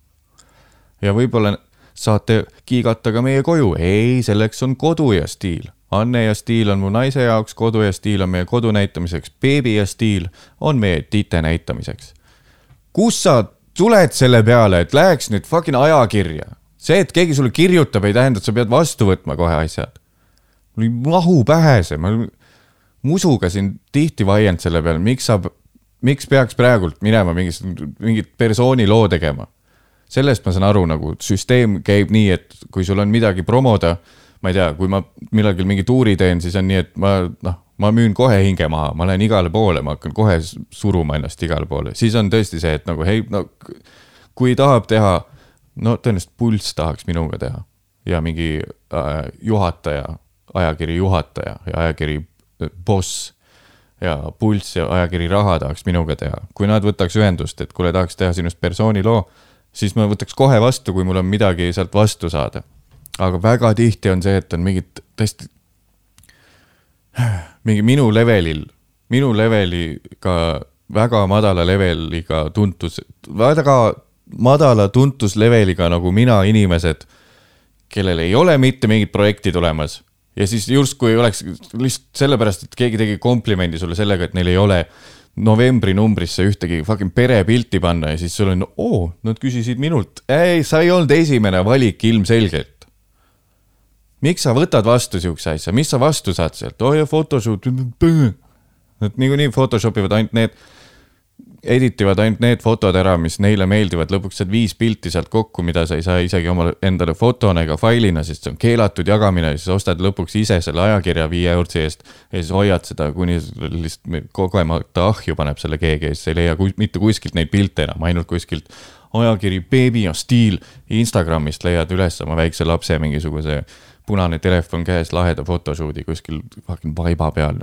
ja võib-olla saate kiigata ka meie koju, ei, selleks on kodu ja stiil. Anne ja stiil on mu naise jaoks, kodu ja stiil on meie kodu näitamiseks, beebi ja stiil on meie tite näitamiseks. kus sa tuled selle peale, et läheks nüüd fucking ajakirja see, et keegi sulle kirjutab, ei tähenda, et sa pead vastu võtma kohe asjad. mul ei mahu pähe see, ma, musuga siin tihti vaielnud selle peale, miks saab, miks peaks praegult minema mingit, mingit persooni loo tegema. sellest ma saan aru, nagu süsteem käib nii, et kui sul on midagi promoda, ma ei tea, kui ma millalgi mingi tuuri teen, siis on nii, et ma noh, ma müün kohe hinge maha, ma lähen igale poole, ma hakkan kohe suruma ennast igale poole, siis on tõesti see, et nagu hei, no kui tahab teha, no tõenäoliselt Pulss tahaks minuga teha ja mingi äh, juhataja, ajakiri juhataja ja ajakiri äh, boss ja Pulss ja ajakiri Raha tahaks minuga teha. kui nad võtaks ühendust, et kuule, tahaks teha sinust persooniloo, siis ma võtaks kohe vastu, kui mul on midagi sealt vastu saada. aga väga tihti on see, et on mingid tõesti, mingi minu levelil, minu leveliga, väga madala leveliga tuntus, väga madala tuntusleveliga nagu mina inimesed kellel ei ole mitte mingit projekti tulemas ja siis justkui oleks lihtsalt sellepärast, et keegi tegi komplimendi sulle sellega, et neil ei ole novembri numbrisse ühtegi fucking perepilti panna ja siis sul on, oo, nad küsisid minult. ei, sa ei olnud esimene valik ilmselgelt. miks sa võtad vastu siukse asja, mis sa vastu saad sealt, oi oh, Photoshop. Nad niikuinii Photoshop ivad ainult need edit ivad ainult need fotod ära, mis neile meeldivad, lõpuks saad viis pilti sealt kokku, mida sa ei saa isegi omale endale fotona ega failina, sest see on keelatud jagamine. Ja siis ostad lõpuks ise selle ajakirja viie eurtsi eest. ja siis hoiad seda, kuni lihtsalt kogemata ahju paneb selle keegi ja siis ei leia kus, mitte kuskilt neid pilte enam, ainult kuskilt ajakiri Beebi ja stiil Instagramist leiad üles oma väikse lapse mingisuguse punane telefon käes laheda photoshoot'i kuskil fucking vaiba peal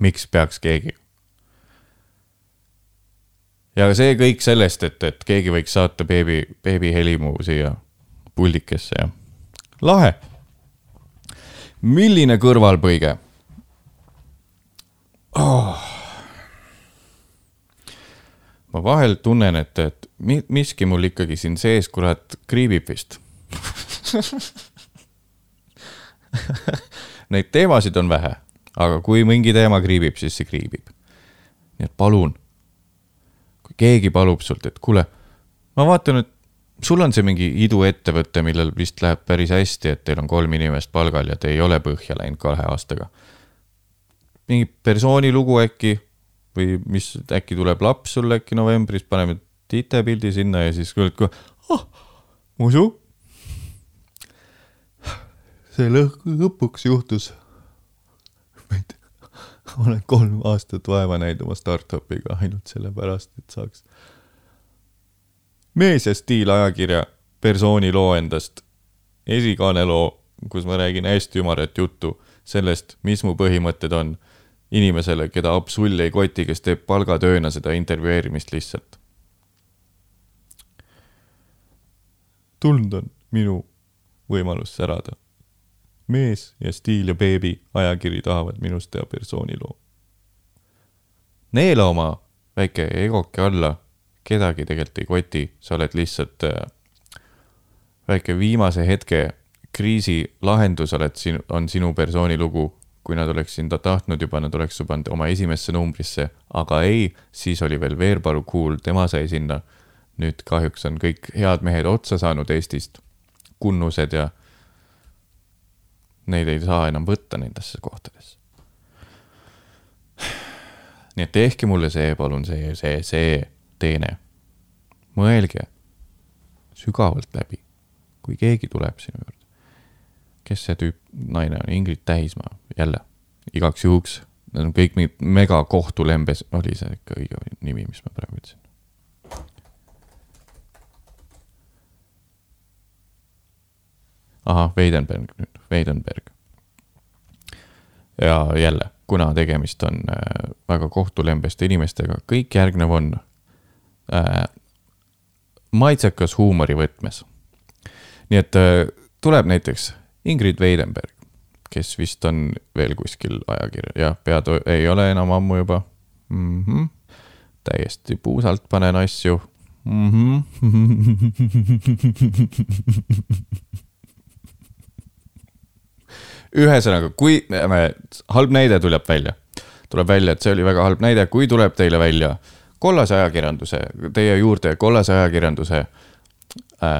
miks peaks keegi? ja see kõik sellest, et, et keegi võiks saata beebi, beebihelimu siia puldikesse ja lahe. milline kõrvalpõige oh.? ma vahel tunnen, et, et miski mul ikkagi siin sees, kurat, kriibib vist Neid teemasid on vähe aga kui mingi teema kriibib, siis see kriibib. nii et palun, kui keegi palub sult, et kuule, ma vaatan, et sul on see mingi iduettevõte, millel vist läheb päris hästi, et teil on kolm inimest palgal ja te ei ole põhja läinud kahe aastaga. mingi persoonilugu äkki või mis, äkki tuleb laps sulle äkki novembris, paneme titepildi sinna ja siis kuuled kohe, ah, musu. see lõpuks juhtus olen kolm aastat vaeva näinud oma startup'iga ainult sellepärast, et saaks mees ja stiil ajakirja persooni loo endast, esikaane loo, kus ma räägin hästi ümarat juttu sellest, mis mu põhimõtted on inimesele, keda absol ei koti, kes teeb palgatööna seda intervjueerimist lihtsalt. tuld on minu võimalus särada mees ja Stiil ja beebi ajakiri tahavad minust teha persooniloo. neela oma väike egoke alla, kedagi tegelikult ei koti, sa oled lihtsalt äh, väike viimase hetke kriisi lahendus oled siin, on sinu persoonilugu. kui nad oleks sind tahtnud juba, nad oleks su pannud oma esimesse numbrisse, aga ei, siis oli veel Veerpalu Cool, tema sai sinna. nüüd kahjuks on kõik head mehed otsa saanud Eestist, kunnused ja neid ei saa enam võtta nendesse kohtadesse. nii et tehke mulle see, palun, see, see, see teene. mõelge sügavalt läbi, kui keegi tuleb sinu juurde. kes see tüüp, naine on, Ingrid Täismaa, jälle, igaks juhuks. Need on kõik mingid megakohtulembes, oli see ikka õige nimi, mis ma praegu ütlesin? ahah, Weidenberg nüüd, Weidenberg. ja jälle, kuna tegemist on äh, väga kohtulembeste inimestega, kõik järgnev on äh, maitsekas huumori võtmes. nii et äh, tuleb näiteks Ingrid Weidenberg, kes vist on veel kuskil ajakirja, jah, pead ei ole enam ammu juba mm. -hmm. täiesti puusalt panen asju mm. -hmm. ühesõnaga, kui me, halb näide tuleb välja, tuleb välja, et see oli väga halb näide, kui tuleb teile välja kollase ajakirjanduse, teie juurde kollase ajakirjanduse äh,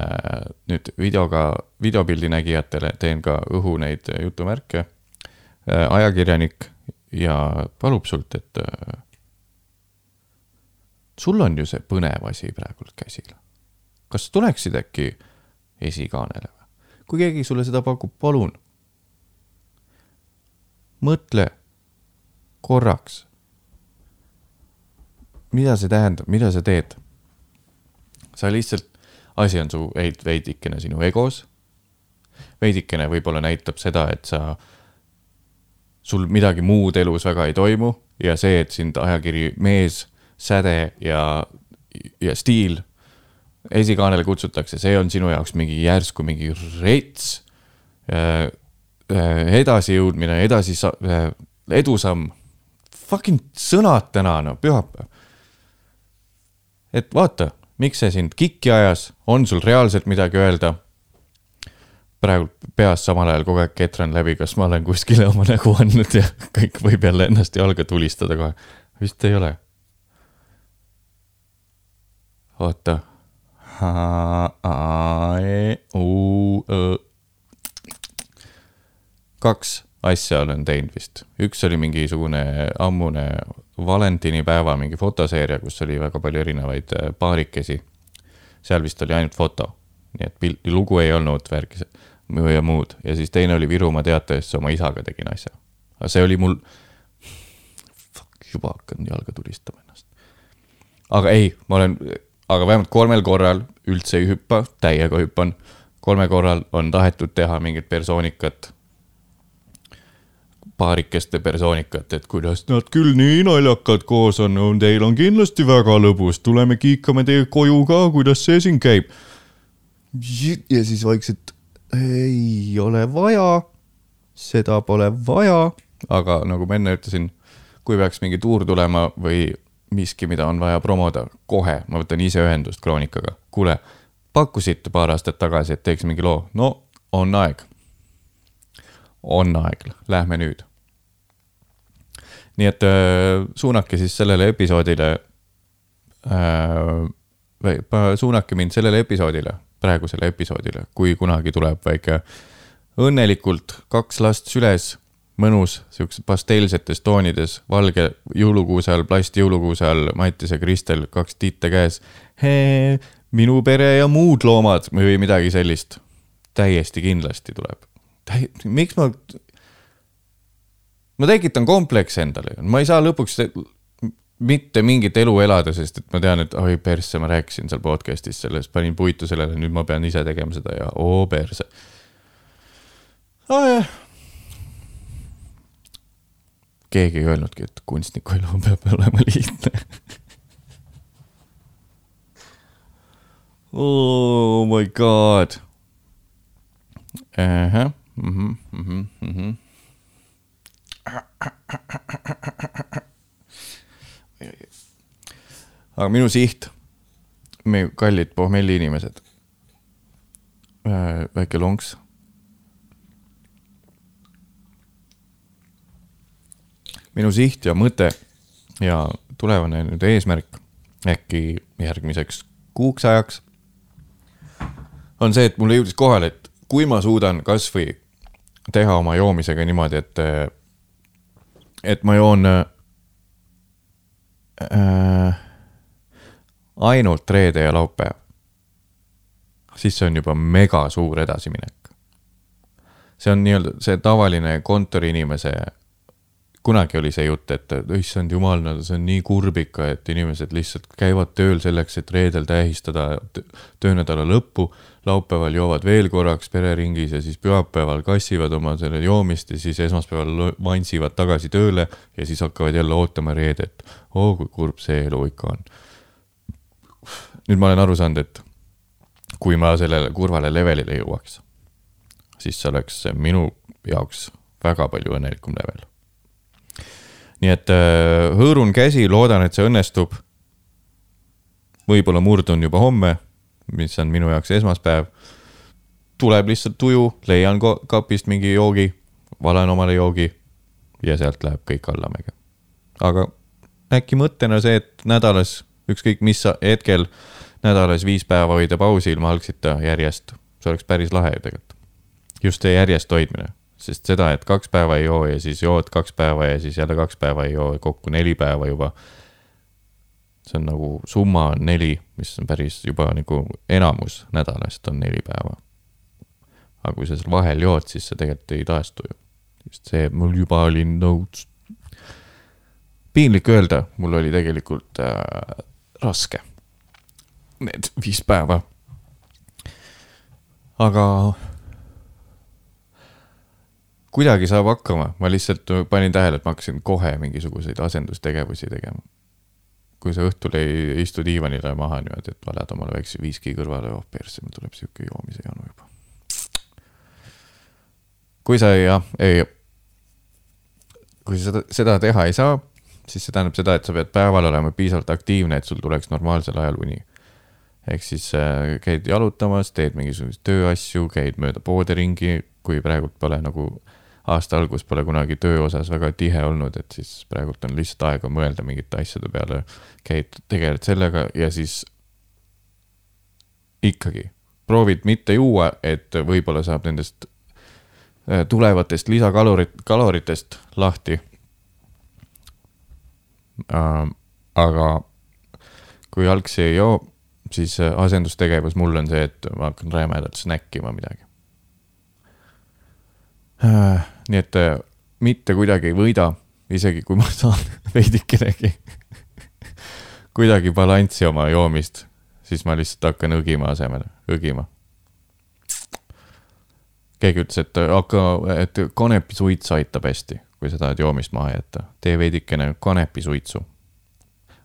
nüüd videoga, videopildi nägijatele teen ka õhu neid jutumärke äh, ajakirjanik ja palub sult, et äh, sul on ju see põnev asi praegult käsil. kas tuleksid äkki esikaanele või? kui keegi sulle seda pakub, palun. Mõtle korraks. mida see tähendab, mida sa teed? sa lihtsalt, asi on su veidikene sinu egos. veidikene võib-olla näitab seda, et sa, sul midagi muud elus väga ei toimu ja see, et sind ajakiri Mees säde ja, ja stiil esikaanele kutsutakse, see on sinu jaoks mingi järsku mingi rets äh,. Edasijõudmine, edasi äh, edusamm. Fucking sõnad täna, no pühapäev. et vaata, miks see sind kikki ajas, on sul reaalselt midagi öelda? praegu peas samal ajal kogu aeg ketran läbi, kas ma olen kuskile oma nägu andnud ja kõik võib jälle ennast jalga tulistada kohe. vist ei ole oota. Kaks asja olen teinud vist, üks oli mingisugune ammune valentinipäeva mingi fotoseeria, kus oli väga palju erinevaid äh, paarikesi. seal vist oli ainult foto, nii et pilt, lugu ei olnud värki ja muud ja siis teine oli Virumaa teatajast, oma isaga tegin asja. aga see oli mul, juba hakkan jalga tulistama ennast. aga ei, ma olen aga vähemalt kolmel korral üldse ei hüppa, täiega hüppan. kolme korral on tahetud teha mingit persoonikat, paarikeste persoonikat, et kuidas nad küll nii naljakad koos on, on, teil on kindlasti väga lõbus, tuleme kiikame teie koju ka, kuidas see siin käib. ja siis vaikselt ei ole vaja, seda pole vaja, aga nagu ma enne ütlesin, kui peaks mingi tuur tulema või miski, mida on vaja promoda kohe, ma võtan ise ühendust Kroonikaga. kuule, pakkusite paar aastat tagasi, et teeks mingi loo, no on aeg. on aeg, lähme nüüd. Nii et äh, suunake siis sellele episoodile äh,, või suunake mind sellele episoodile, praegusele episoodile, kui kunagi tuleb väike õnnelikult kaks last süles mõnus, siukses pastellsetes toonides, valge jõulukuuse all, plastjõulukuuse all, Mattias ja Kristel, kaks tiite käes. minu pere ja muud loomad või midagi sellist. täiesti kindlasti tuleb. miks ma, ma tekitan komplekse endale, ma ei saa lõpuks mitte mingit elu elada, sest et ma tean, et oi persse, ma rääkisin seal podcast'is sellest, panin puitu sellele, nüüd ma pean ise tegema seda ja oo perse oh,. keegi ei öelnudki, et kunstniku elu peab olema lihtne oh my god. ahah, mhm, mhm, mhm. Aga minu siht, meie kallid pohmelli inimesed. Äh, väike lonks minu siht ja mõte ja tulevane nüüd eesmärk äkki järgmiseks kuuks ajaks on see, et mulle jõudis kohale, et kui ma suudan kasvõi teha oma joomisega niimoodi, et, et ma joon äh, ainult reede ja laupäev, siis see on juba mega suur edasiminek. see on nii-öelda see tavaline kontoriinimese kunagi oli see jutt, et issand jumal, no see on nii kurb ikka, et inimesed lihtsalt käivad tööl selleks, et reedel tähistada töönädala lõppu. Laupäeval joovad veel korraks pereringis ja siis pühapäeval kassivad oma selle joomist ja siis esmaspäeval vansivad tagasi tööle ja siis hakkavad jälle ootama reedet. oo kui kurb see elu ikka on. nüüd ma olen aru saanud, et kui ma sellele kurvale levelile jõuaks, siis see oleks minu jaoks väga palju õnnelikum level nii et äh, hõõrun käsi, loodan, et see õnnestub. võib-olla murdun juba homme, mis on minu jaoks esmaspäev. tuleb lihtsalt tuju, leian kapist mingi joogi, valan omale joogi ja sealt läheb kõik allamäge. aga äkki mõttena see, et nädalas, ükskõik mis hetkel nädalas viis päeva hoida pausi ilma algsita järjest, see oleks päris lahe tegelikult. just see järjest hoidmine, sest seda, et kaks päeva ei joo ja siis jood kaks päeva ja siis jälle kaks päeva ei joo, kokku neli päeva juba. See on nagu summa on neli, mis on päris juba nagu enamus nädalast on neli päeva. aga kui sa seal vahel jood, siis see tegelikult ei taestu ju. just see, mul juba oli notes. piinlik öelda, mul oli tegelikult äh, raske. Need viis päeva. aga kuidagi saab hakkama, ma lihtsalt panin tähele, et ma hakkasin kohe mingisuguseid asendustegevusi tegema. Kui sa õhtul ei istu diivanile maha niimoodi, et valad omale väikse viski kõrvale, oh persse, mul tuleb sihuke joomise janu juba. kui sa jah, ei, kui sa seda, seda teha ei saa, siis see tähendab seda, et sa pead päeval olema piisavalt aktiivne, et sul tuleks normaalsel ajal uni ehk siis äh, käid jalutamas, teed mingisuguseid tööasju, käid mööda poode ringi, kui praegult pole nagu aasta algus pole kunagi töö osas väga tihe olnud, et siis praegult on lihtsalt aega mõelda mingite asjade peale. käid, tegeled sellega ja siis ikkagi proovid mitte juua, et võib-olla saab nendest äh, tulevatest lisakalorit, kaloritest lahti äh,. aga kui algsi ei joo, siis äh, asendustegevus mul on see, et ma hakkan rämedalt snäkkima midagi äh, nii et äh, mitte kuidagi ei võida, isegi kui ma saan veidikenegi kuidagi balanssi oma joomist, siis ma lihtsalt hakkan õgima asemel, õgima. keegi ütles, et hakka, et kanepisuits aitab hästi, kui sa tahad joomist maha jätta, tee veidikene kanepisuitsu.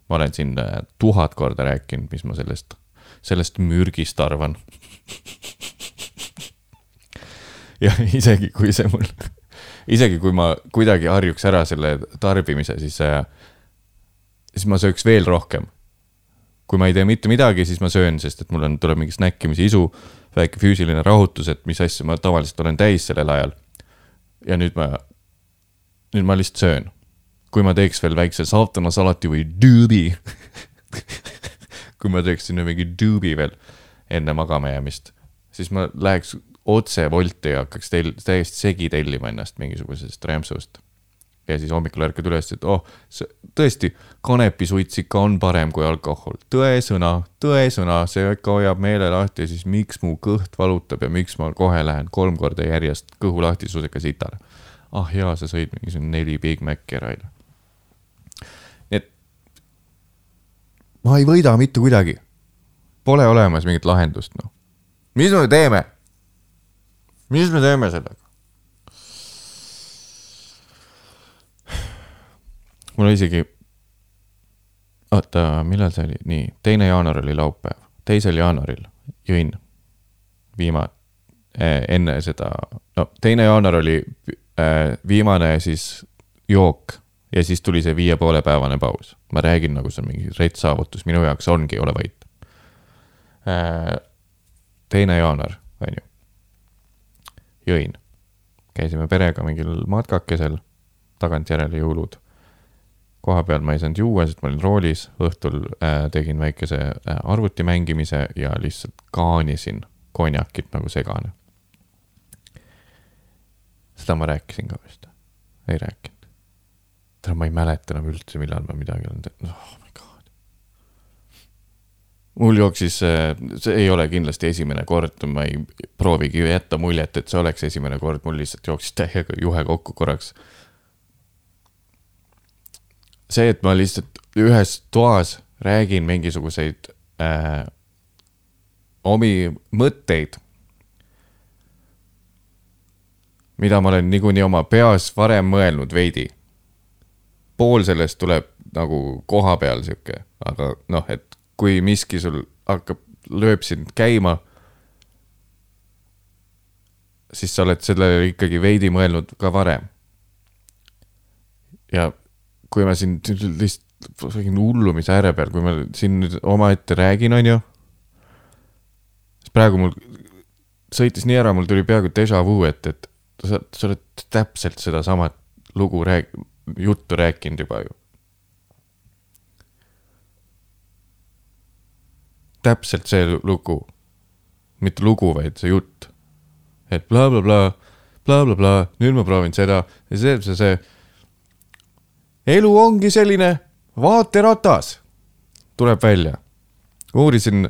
ma olen siin äh, tuhat korda rääkinud, mis ma sellest, sellest mürgist arvan ja isegi kui see mul isegi kui ma kuidagi harjuks ära selle tarbimise, siis, äh, siis ma sööks veel rohkem. kui ma ei tee mitte midagi, siis ma söön, sest et mul on, tuleb mingi snäkkimise isu, väike füüsiline rahutus, et mis asja ma tavaliselt olen täis sellel ajal. ja nüüd ma, nüüd ma lihtsalt söön. kui ma teeks veel väikse saatanasalati või düübi kui ma teeks sinna mingi düübi veel enne magama jäämist, siis ma läheks otse Wolti ja hakkaks tel-, täiesti segi tellima ennast mingisugusest rämpsust. ja siis hommikul ärkad üles, et oh, tõesti, kanepisuits ikka on parem kui alkohol. tõesõna, tõesõna, see ikka hoiab meele lahti ja siis miks mu kõht valutab ja miks ma kohe lähen kolm korda järjest kõhulahtisusega sitale. ah jaa, sa sõid mingisugune neli Big Maci ära eile. nii et ma ei võida mitte kuidagi. Pole olemas mingit lahendust, noh. mis me teeme? Mis me teeme sellega? mul isegi, oota, millal see oli, nii, teine jaanuar oli laupäev, teisel jaanuaril jõin viima- eh,, enne seda, no teine jaanuar oli eh, viimane siis jook ja siis tuli see viie poole päevane paus. ma räägin, nagu see on mingi rets saavutus, minu jaoks ongi, ole vait eh,. teine jaanuar, on ju jõin. käisime perega mingil matkakesel, tagantjärele jõulud. koha peal ma ei saanud juua, sest ma olin roolis, õhtul äh, tegin väikese äh, arvuti mängimise ja lihtsalt kaanisin konjakit nagu segane. seda ma rääkisin ka vist, ei rääkinud. tähendab, ma ei mäleta enam üldse, millal ma midagi olen teinud, oh my god mul jooksis, see ei ole kindlasti esimene kord, ma ei proovigi jätta muljet, et see oleks esimene kord, mul lihtsalt jooksis täiega juhe kokku korraks. see, et ma lihtsalt ühes toas räägin mingisuguseid äh, omi mõtteid, mida ma olen niikuinii oma peas varem mõelnud veidi. pool sellest tuleb nagu koha peal sihuke, aga noh, et kui miski sul hakkab, lööb sind käima, siis sa oled sellele ikkagi veidi mõelnud ka varem. ja kui ma siin lihtsalt räägin hullumise ääre peal, kui ma siin nüüd omaette räägin, on ju. siis praegu mul sõitis nii ära, mul tuli peaaegu déjà vu, et, et sa, sa oled täpselt sedasama lugu rääk-, juttu rääkinud juba ju täpselt see lugu. mitte lugu, vaid see jutt. et blablabla bla, bla, blablabla, nüüd ma proovin seda ja see, see, see. elu ongi selline vaateratas, tuleb välja. uurisin,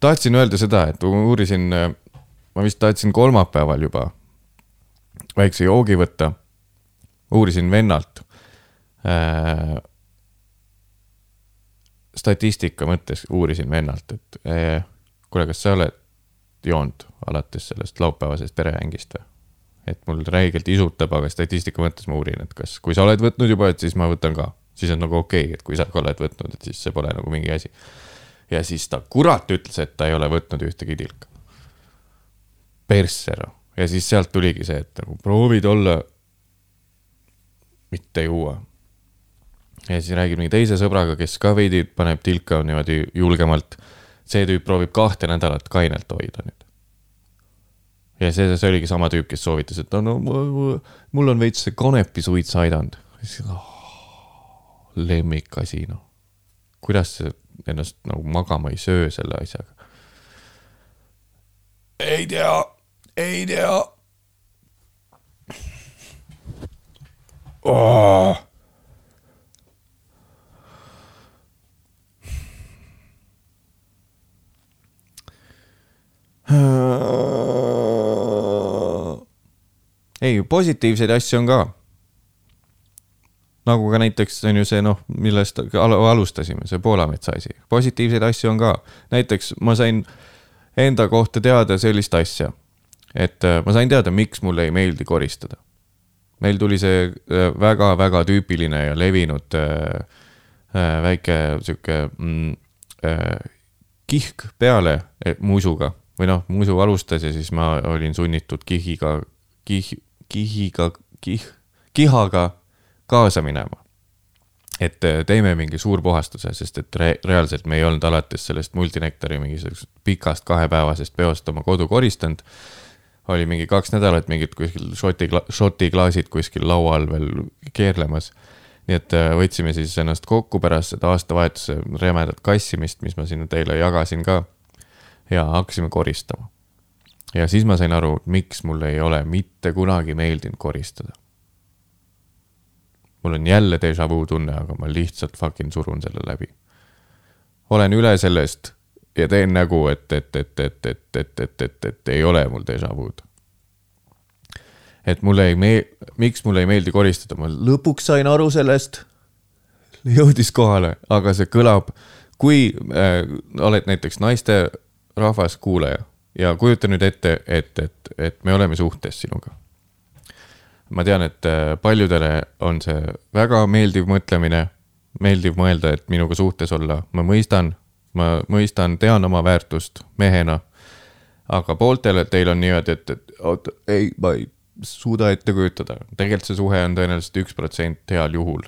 tahtsin öelda seda, et uurisin, ma vist tahtsin kolmapäeval juba väikse joogi võtta. uurisin vennalt äh, statistika mõttes uurisin vennalt, et eh, kuule, kas sa oled joonud alates sellest laupäevasest perehängist või? et mul räigelt isutab, aga statistika mõttes ma uurin, et kas, kui sa oled võtnud juba, et siis ma võtan ka. siis on nagu okei okay,, et kui sa ka oled võtnud, et siis see pole nagu mingi asi. ja siis ta kurat ütles, et ta ei ole võtnud ühtegi tilka. persse noh, ja siis sealt tuligi see, et nagu proovid olla, mitte juua ja siis räägib mingi teise sõbraga, kes ka veidi paneb tilka niimoodi julgemalt. see tüüp proovib kahte nädalat kainelt hoida nüüd. ja see, see oligi sama tüüp, kes soovitas, et no, no mul on veits kanepisuits aidanud. Oh, lemmikasi, noh. kuidas sa ennast nagu magama ei söö selle asjaga? ei tea, ei tea oh ei, positiivseid asju on ka. nagu ka näiteks on ju see noh, millest al alustasime, see Poolametsa asi, positiivseid asju on ka. näiteks ma sain enda kohta teada sellist asja, et äh, ma sain teada, miks mulle ei meeldi koristada. meil tuli see väga-väga äh, tüüpiline ja levinud äh, äh, väike sihuke mm, äh, kihk peale musuga või noh, muidu alustas ja siis ma olin sunnitud kihiga, kih-, kihiga, kih-, kihaga kaasa minema. et äh, teeme mingi suurpuhastuse, sest et re reaalselt me ei olnud alates sellest multinektari mingisugusest pikast kahepäevasest peost oma kodu koristanud. oli mingi kaks nädalat mingid kuskil šoti, šoti klaasid kuskil laua all veel keerlemas nii et äh, võtsime siis ennast kokku pärast seda aastavahetuse rämedat kassimist, mis ma siin teile jagasin ka ja hakkasime koristama. ja siis ma sain aru, miks mul ei ole mitte kunagi meeldinud koristada. mul on jälle déjà vu tunne, aga ma lihtsalt fucking surun selle läbi. olen üle sellest ja teen nägu, et, et, et, et, et, et, et, et, et ei ole mul déjà vu'd. et mulle ei mee-, miks mulle ei meeldi koristada, ma lõpuks sain aru sellest. jõudis kohale, aga see kõlab, kui äh, oled näiteks naiste rahvas, kuulaja ja kujuta nüüd ette, et, et, et me oleme suhtes sinuga. ma tean, et äh, paljudele on see väga meeldiv mõtlemine, meeldiv mõelda, et minuga suhtes olla, ma mõistan, ma mõistan, tean oma väärtust mehena. aga pooltele teil on niimoodi, et, et oota, ei, ma ei suuda ette kujutada, tegelikult see suhe on tõenäoliselt üks protsent heal juhul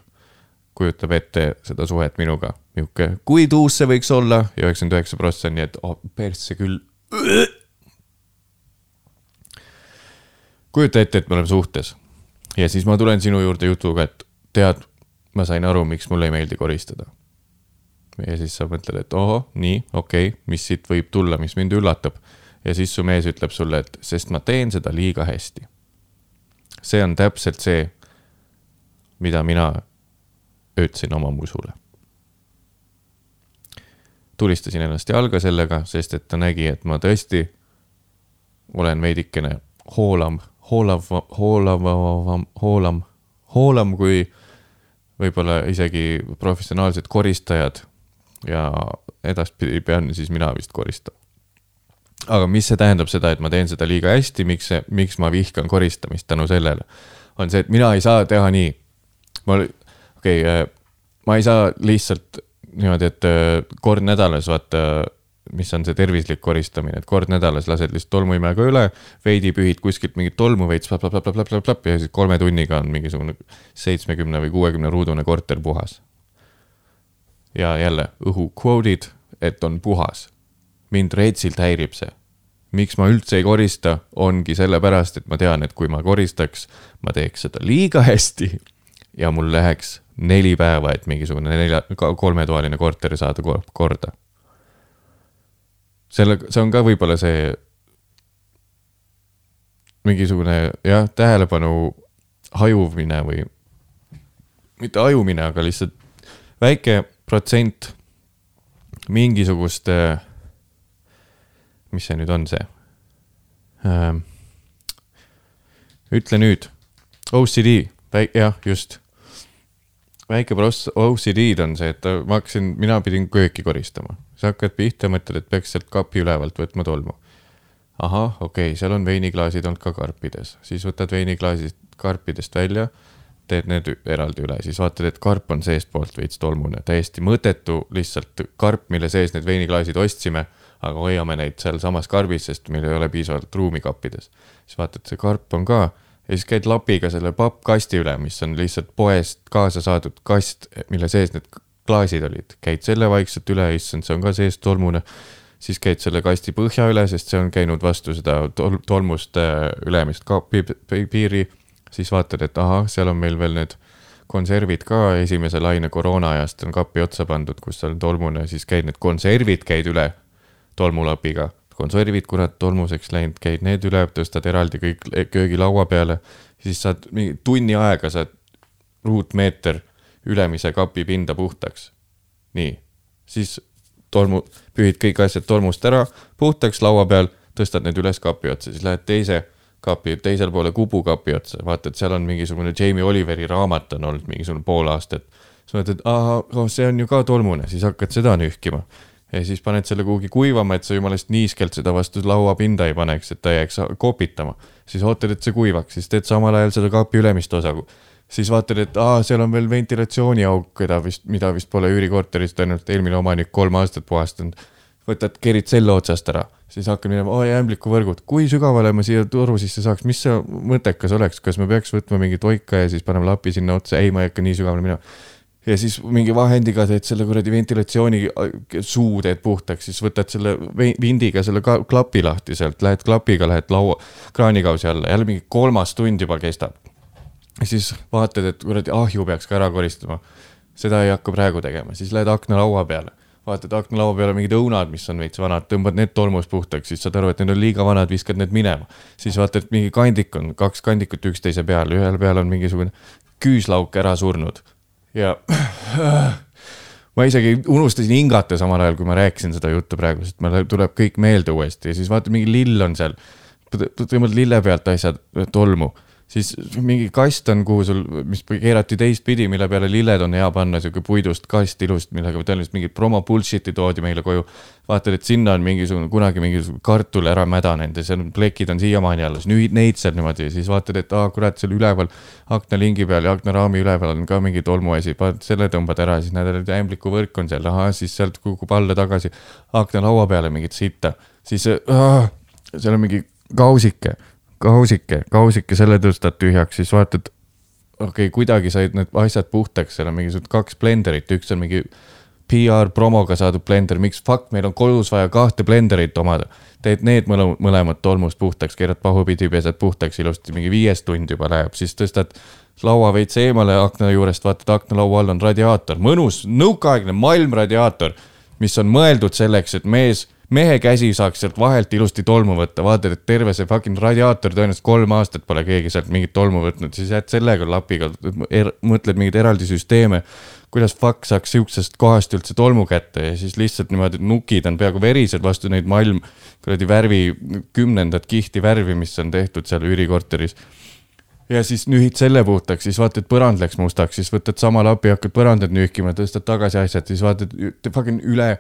kujutab ette seda suhet minuga, nihuke, kui tuus see võiks olla ja üheksakümmend üheksa prossa on nii, et oh persse küll. kujuta ette, et me oleme suhtes ja siis ma tulen sinu juurde jutuga, et tead, ma sain aru, miks mulle ei meeldi koristada. ja siis sa mõtled, et ohoh, nii, okei okay,, mis siit võib tulla, mis mind üllatab. ja siis su mees ütleb sulle, et sest ma teen seda liiga hästi. see on täpselt see, mida mina öötsin oma musule. tulistasin ennast jalga sellega, sest et ta nägi, et ma tõesti olen veidikene hoolam, hoolav, hoolavam, hoolam, hoolam kui võib-olla isegi professionaalsed koristajad. ja edaspidi pean siis mina vist koristama. aga mis see tähendab seda, et ma teen seda liiga hästi, miks see, miks ma vihkan koristamist tänu sellele, on see, et mina ei saa teha nii. ma okei okay,, äh, ma ei saa lihtsalt niimoodi, et äh, kord nädalas vaata, mis on see tervislik koristamine, et kord nädalas lased lihtsalt tolmuimega üle, veidi pühid kuskilt mingit tolmu veits plap-plap-plap-plap-plap ja siis kolme tunniga on mingisugune seitsmekümne või kuuekümne ruudune korter puhas. ja jälle õhu quote'id, et on puhas. mind reetsilt häirib see miks ma üldse ei korista, ongi sellepärast, et ma tean, et kui ma koristaks, ma teeks seda liiga hästi ja mul läheks neli päeva, et mingisugune nelja, kolmetoaline korter saada korda. selle, see on ka võib-olla see mingisugune jah, tähelepanu hajumine või mitte hajumine, aga lihtsalt väike protsent mingisuguste, mis see nüüd on, see ähm,? ütle nüüd, OCD, jah, just. Väike pross OCD-d on see, et ma hakkasin, mina pidin kööki koristama, sa hakkad pihta, mõtled, et peaks sealt kapi ülevalt võtma tolmu. Ahah, okei okay,, seal on veiniklaasid olnud ka karpides, siis võtad veiniklaasid karpidest välja, teed need eraldi üle, siis vaatad, et karp on seestpoolt veits tolmune, täiesti mõttetu, lihtsalt karp, mille sees need veiniklaasid ostsime, aga hoiame neid sealsamas karbis, sest meil ei ole piisavalt ruumi kappides. siis vaatad, see karp on ka ja siis käid lapiga selle pappkasti üle, mis on lihtsalt poest kaasa saadud kast, mille sees need klaasid olid, käid selle vaikselt üle, issand, see on ka seest tolmune siis käid selle kasti põhja üle, sest see on käinud vastu seda tol tolmust äh, ülemist pi- piiri. siis vaatad, et ahah, seal on meil veel need konservid ka esimese laine koroona ajast on kapi otsa pandud, kus on tolmune, siis käid need konservid käid üle tolmulapiga. konservid, kurat, tolmuseks läinud, käid need üle, tõstad eraldi kõik köögilaua peale, siis saad mingi tunni aega saad ruutmeeter ülemise kapi pinda puhtaks. nii, siis tolmu, pühid kõik asjad tolmust ära puhtaks laua peal, tõstad need üles kapi otsa, siis lähed teise kapi, teisel poole kubukapi otsa, vaatad, seal on mingisugune Jamie Oliveri raamat on olnud mingisugune pool aastat. siis mõtled, aa, see on ju ka tolmune, siis hakkad seda nühkima. Ja siis paned selle kuhugi kuivama, et sa jumalast niiskelt seda vastu lauapinda ei paneks, et ta jääks kopitama. siis ootad, et see kuivaks, siis teed samal ajal seda kapi ülemist osa siis vaatad, et aa, seal on veel ventilatsiooniauk, keda vist, mida vist pole üürikorterist ainult eelmine omanik kolm aastat puhastanud. võtad, kerid selle otsast ära, siis hakkad minema, oi ämblikuvõrgud, kui sügavale ma siia toru sisse saaks, mis see mõttekas oleks, kas me peaks võtma mingi toika ja siis paneme lapi sinna otsa, ei, ma ei hakka nii sügavale minema. Ja siis mingi vahendiga teed selle kuradi ventilatsiooni suu teed puhtaks, siis võtad selle vindiga selle ka klapi lahti sealt, lähed klapiga, lähed laua, kraanikausi alla, jälle mingi kolmas tund juba kestab siis vaatad, et kuradi ahju peaks ka ära koristama. seda ei hakka praegu tegema, siis lähed aknalaua peale, vaatad aknalaua peale mingid õunad, mis on veits vanad, tõmbad need tolmust puhtaks, siis saad aru, et need on liiga vanad, viskad need minema. siis vaatad, mingi kandik on, kaks kandikut üksteise peal, ühel peal on mingisugune küüslauk ära surnud ja ma isegi unustasin hingata samal ajal, kui ma rääkisin seda juttu praegu, sest mul tuleb kõik meelde uuesti ja siis vaatad, mingi lill on seal. tõmbad lille pealt asjad tolmu, siis mingi kast on, kuhu sul, mis keerati teistpidi, mille peale lilled on hea panna, sihuke puidust kast ilust, millega tõenäoliselt mingit promo bullshit'i toodi meile koju. vaatad, et sinna on mingisugune, kunagi mingisugune kartul ära mädanenud ja seal plekid on siiamaani alles, nühid neid seal niimoodi siis vaatad, et aa kurat, seal üleval aknalingi peal ja aknaraami üleval on ka mingi tolmuasi, selle tõmbad ära, siis näed, et ämblikuvõrk on seal, ahah, siis sealt kukub alla tagasi aknalaua peale mingit sitta, siis äh, seal on mingi kausike kausike, kausike, selle tõstad tühjaks, siis vaatad, okei okay,, kuidagi said need asjad puhtaks, seal on mingisugused kaks blenderit, üks on mingi PR promoga saadud blender, miks fuck, meil on kodus vaja kahte blenderit omada. teed need mõle- mõlemad tolmust puhtaks, keerad pahupidi, pesed puhtaks ilusti, mingi viies tund juba läheb, siis tõstad laua veits eemale akna juurest, vaatad aknalaua all on radiaator, mõnus nõukaaegne malmradiaator, mis on mõeldud selleks, et mees mehe käsi saaks sealt vahelt ilusti tolmu võtta, vaatad, et terve see fucking radiaator tõenäoliselt kolm aastat pole keegi sealt mingit tolmu võtnud, siis jääd sellega lapiga er,, mõtled mingeid eraldi süsteeme. kuidas fuck saaks sihukesest kohast üldse tolmu kätte. Ja siis lihtsalt niimoodi nukid on peaaegu verised vastu neid malm kuradi värvi, kümnendat kihti värvi, mis on tehtud seal üürikorteris. Ja siis nühid selle puhtaks, siis vaatad, põrand läks mustaks, siis võtad sama lapi, hakkad põrandat nühkima, tõstad tagasi asjad, siis vaatad fucking üle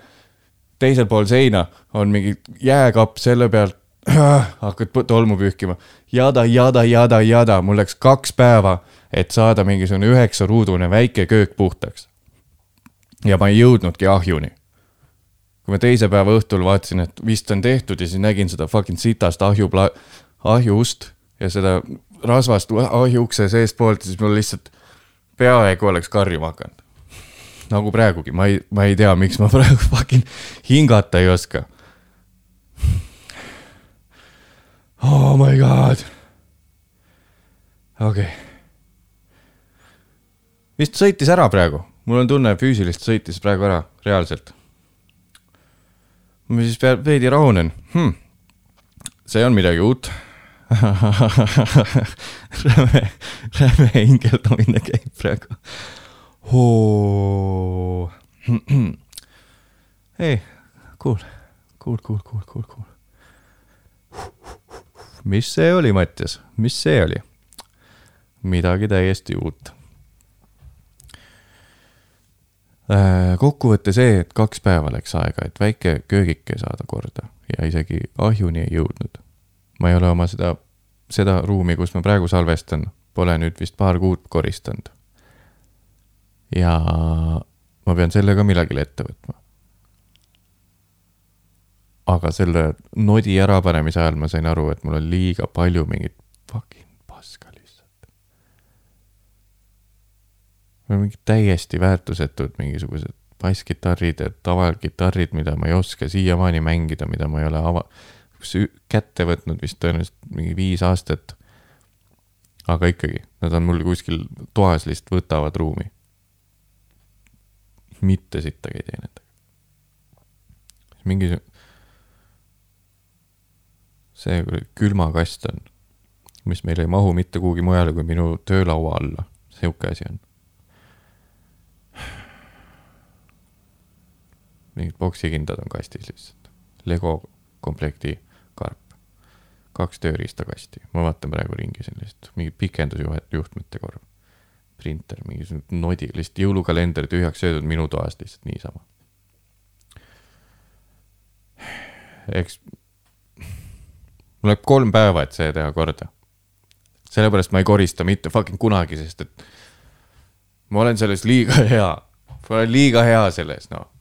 teisel pool seina on mingi jääkapp selle pealt, hakkad tolmu pühkima. jada, jada, jada, jada, mul läks kaks päeva, et saada mingisugune üheksaruudune väike köök puhtaks. ja ma ei jõudnudki ahjuni. kui ma teise päeva õhtul vaatasin, et vist on tehtud ja siis nägin seda fucking sitast ahju, ahjuust ja seda rasvast ahjuukse seestpoolt, siis mul lihtsalt peaaegu oleks karjuma hakanud nagu praegugi, ma ei, ma ei tea, miks ma praegu fucking hingata ei oska. Oh my god. okei okay.. vist sõitis ära praegu, mul on tunne, füüsilist sõitis praegu ära, reaalselt. ma siis veidi rahunen hmm.. see on midagi uut räme, räme hingeldamine käib praegu. ei, cool, cool, cool, cool, cool, cool. mis see oli, Mattias, mis see oli? midagi täiesti uut Äh, kokkuvõte see, et kaks päeva läks aega, et väike köögike saada korda ja isegi ahjuni ei jõudnud. ma ei ole oma seda, seda ruumi, kus ma praegu salvestan, pole nüüd vist paar kuud koristanud. Ja ma pean selle ka millalgi ette võtma. aga selle nodi ärapanemise ajal ma sain aru, et mul on liiga palju mingit fucking mingid täiesti väärtusetud mingisugused basskitarrid ja tavakitarrid, mida ma ei oska siiamaani mängida, mida ma ei ole ava-, kätte võtnud vist tõenäoliselt mingi viis aastat. aga ikkagi, nad on mul kuskil toas lihtsalt võtavad ruumi. Mitte sittagi ei tee nendega. mingi see külmakast on, mis meil ei mahu mitte kuhugi mujale kui minu töölaua alla, sihuke asi on mingid poksikindad on kastis lihtsalt. Lego komplekti karp. kaks tööriistakasti, ma vaatan praegu ringi siin lihtsalt, mingi pikendusjuhet, juhtmete korv. Printer, mingisugune nodi, lihtsalt jõulukalender tühjaks söödud minu toast lihtsalt niisama. eks mul läheb kolm päeva, et see teha korda. sellepärast ma ei korista mitte fucking kunagi, sest et ma olen selles liiga hea. ma olen liiga hea selles, noh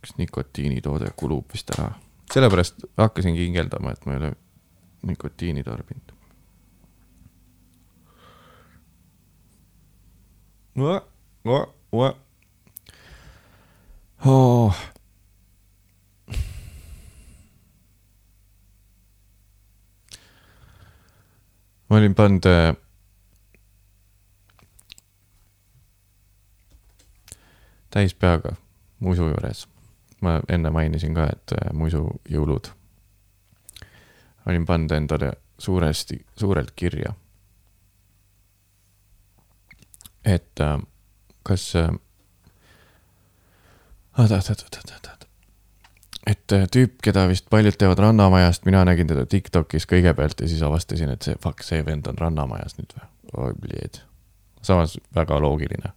üks nikotiinitoode kulub vist ära. sellepärast hakkasingi hingeldama, et ma ei ole nikotiini tarbinud. Oh. ma olin pannud äh, täis peaga musu juures ma enne mainisin ka, et äh, muisujõulud. olin pannud endale suuresti, suurelt kirja. Et äh, kas äh,, oot-oot-oot-oot-oot-oot. et äh, tüüp, keda vist paljud teavad Rannamajast, mina nägin teda Tiktokis kõigepealt ja siis avastasin, et see, fuck, see vend on Rannamajas nüüd või? oi, samas väga loogiline.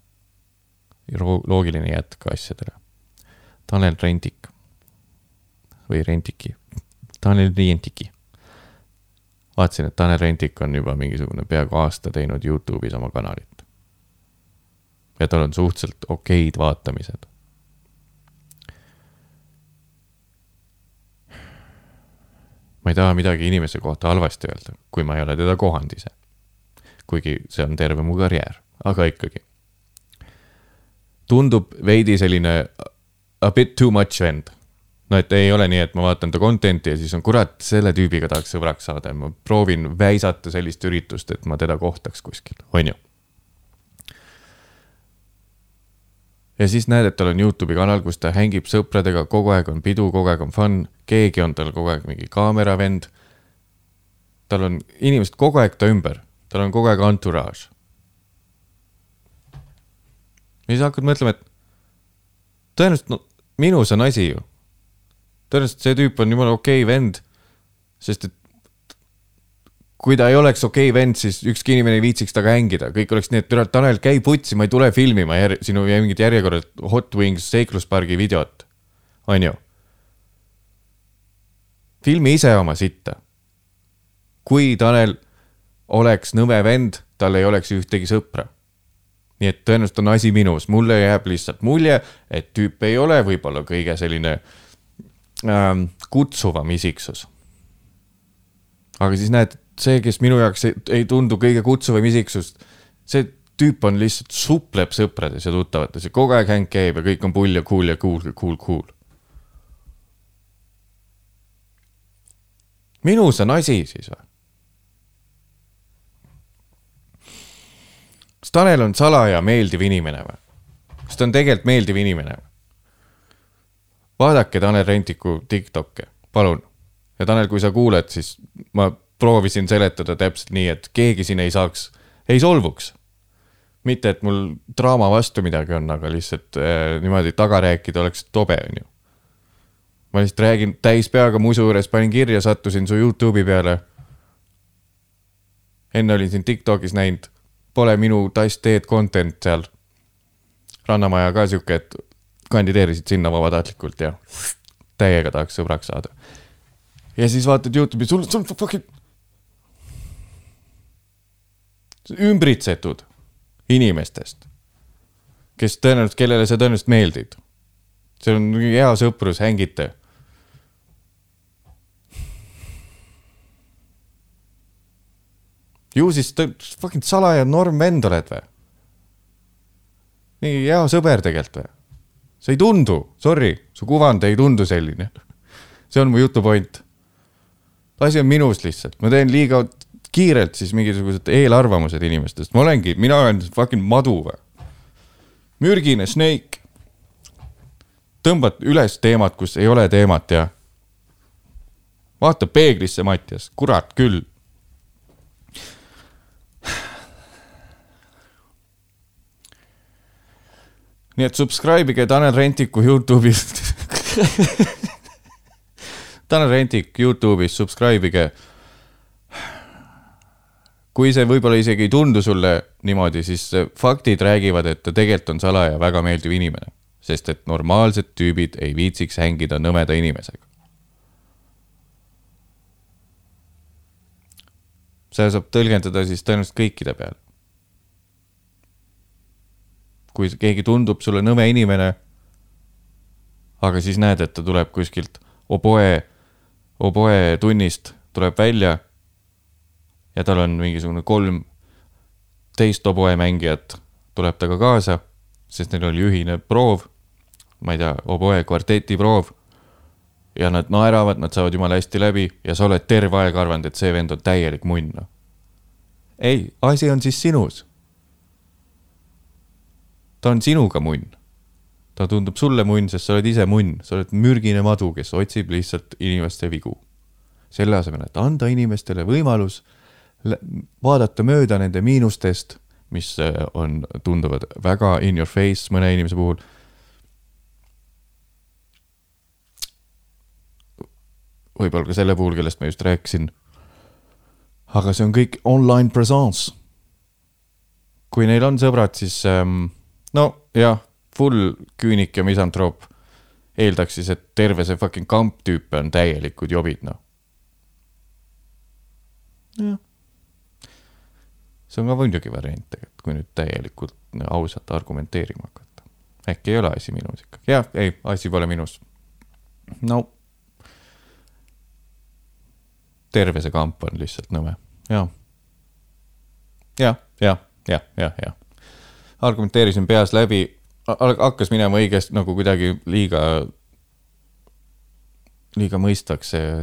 loogiline jätk asjadele Tanel Rentik või Rentiki, Tanel Rientiki. vaatasin, et Tanel Rentik on juba mingisugune peaaegu aasta teinud Youtube'is oma kanalit. Ja tal on suhteliselt okeid vaatamised. ma ei taha midagi inimese kohta halvasti öelda, kui ma ei ole teda kohanud ise. kuigi see on terve mu karjäär, aga ikkagi. tundub veidi selline a bit too much vend. no et ei ole nii, et ma vaatan ta content'i ja siis on kurat, selle tüübiga tahaks sõbraks saada ja ma proovin väisata sellist üritust, et ma teda kohtaks kuskil, on ju. Ja siis näed, et tal on Youtube'i kanal, kus ta hängib sõpradega, kogu aeg on pidu, kogu aeg on fun, keegi on tal kogu aeg mingi kaameravend. tal on inimesed kogu aeg ta ümber, tal on kogu aeg entourage. ja siis hakkad mõtlema, et tõenäoliselt no, minus on asi ju. tõenäoliselt see tüüp on jumala okei okay vend, sest et kui ta ei oleks okei okay vend, siis ükski inimene ei viitsiks temaga hängida, kõik oleks nii, et türa, Tanel, käi putsi, ma ei tule filmima jär, sinu mingit järjekorda Hot Wings seikluspargi videot, on ju. filmi ise oma sitta. kui Tanel oleks nõme vend, tal ei oleks ühtegi sõpra nii et tõenäoliselt on asi minus, mulle jääb lihtsalt mulje, et tüüp ei ole võib-olla kõige selline ähm, kutsuvam isiksus. aga siis näed, see, kes minu jaoks ei, ei tundu kõige kutsuvam isiksus, see tüüp on lihtsalt supleb sõprades ja tuttavates ja kogu aeg häng käib ja kõik on pull ja cool ja cool, cool, cool. minus on asi siis või? kas Tanel on salaja meeldiv inimene või? kas ta on tegelikult meeldiv inimene või? vaadake Tanel Rentiku Tiktok'e, palun, ja Tanel, kui sa kuuled, siis ma proovisin seletada täpselt nii, et keegi siin ei saaks, ei solvuks. mitte, et mul draama vastu midagi on, aga lihtsalt äh, niimoodi taga rääkida oleks tobe, on ju. ma lihtsalt räägin täis peaga musu juures, panin kirja, sattusin su Youtube'i peale. enne olin sind Tiktokis näinud, pole minu tass teed content seal. rannamaja ka sihuke, et kandideerisid sinna vabatahtlikult ja täiega tahaks sõbraks saada. ja siis vaatad Youtube'i, sul, sul fucking ümbritsetud inimestest, kes tõenäoliselt, kellele sa tõenäoliselt meeldid. see on hea sõprus, hängite. ju siis fucking salaja normvend oled või? nii hea sõber tegelikult või? see ei tundu, sorry, su kuvand ei tundu selline. see on mu jutu point. asi on minus lihtsalt, ma teen liiga kiirelt siis mingisugused eelarvamused inimestest, ma olengi, mina olen fucking madu või. mürgine snake. tõmbad üles teemat, kus ei ole teemat ja. vaata peeglisse, Mattias, kurat küll. nii et subscribe ige Tanel Rentiku Youtube'ist Tanel Rentik Youtube'is, subscribe ige kui see võib-olla isegi ei tundu sulle niimoodi, siis faktid räägivad, et ta tegelikult on salaja väga meeldiv inimene. sest et normaalsed tüübid ei viitsiks hängida nõmeda inimesega. seda saab tõlgendada siis tõenäoliselt kõikide peale. kui keegi tundub sulle nõme inimene, aga siis näed, et ta tuleb kuskilt oboe, oboe tunnist, tuleb välja ja tal on mingisugune kolm teist oboemängijat tuleb temaga kaasa, sest neil oli ühine proov, ma ei tea, oboe kvarteti proov. ja nad naeravad, nad saavad jumala hästi läbi ja sa oled terve aeg arvanud, et see vend on täielik munn. Ei, asi on siis sinus. ta on sinuga munn. ta tundub sulle munn, sest sa oled ise munn, sa oled mürgine madu, kes otsib lihtsalt inimeste vigu. selle asemel, et anda inimestele võimalus vaadata mööda nende miinustest, mis äh, on, tunduvad väga in your face mõne inimese puhul. võib-olla ka selle puhul, kellest ma just rääkisin. aga see on kõik online presence. kui neil on sõbrad, siis ähm, no jah, full küünik ja misantroop eeldaks siis, et terve see fucking kamp tüüpe on täielikud jobid, noh. jah see on ka muidugi variant tegelikult, kui nüüd täielikult ausalt argumenteerima hakata. äkki ei ole asi minus ikka, jah, ei, asi pole minus. no. terve see kamp on lihtsalt nõme, jaa. jah, jah, jah, jah, jah. argumenteerisin peas läbi, hakkas minema õigesti nagu kuidagi liiga, liiga mõistvaks see,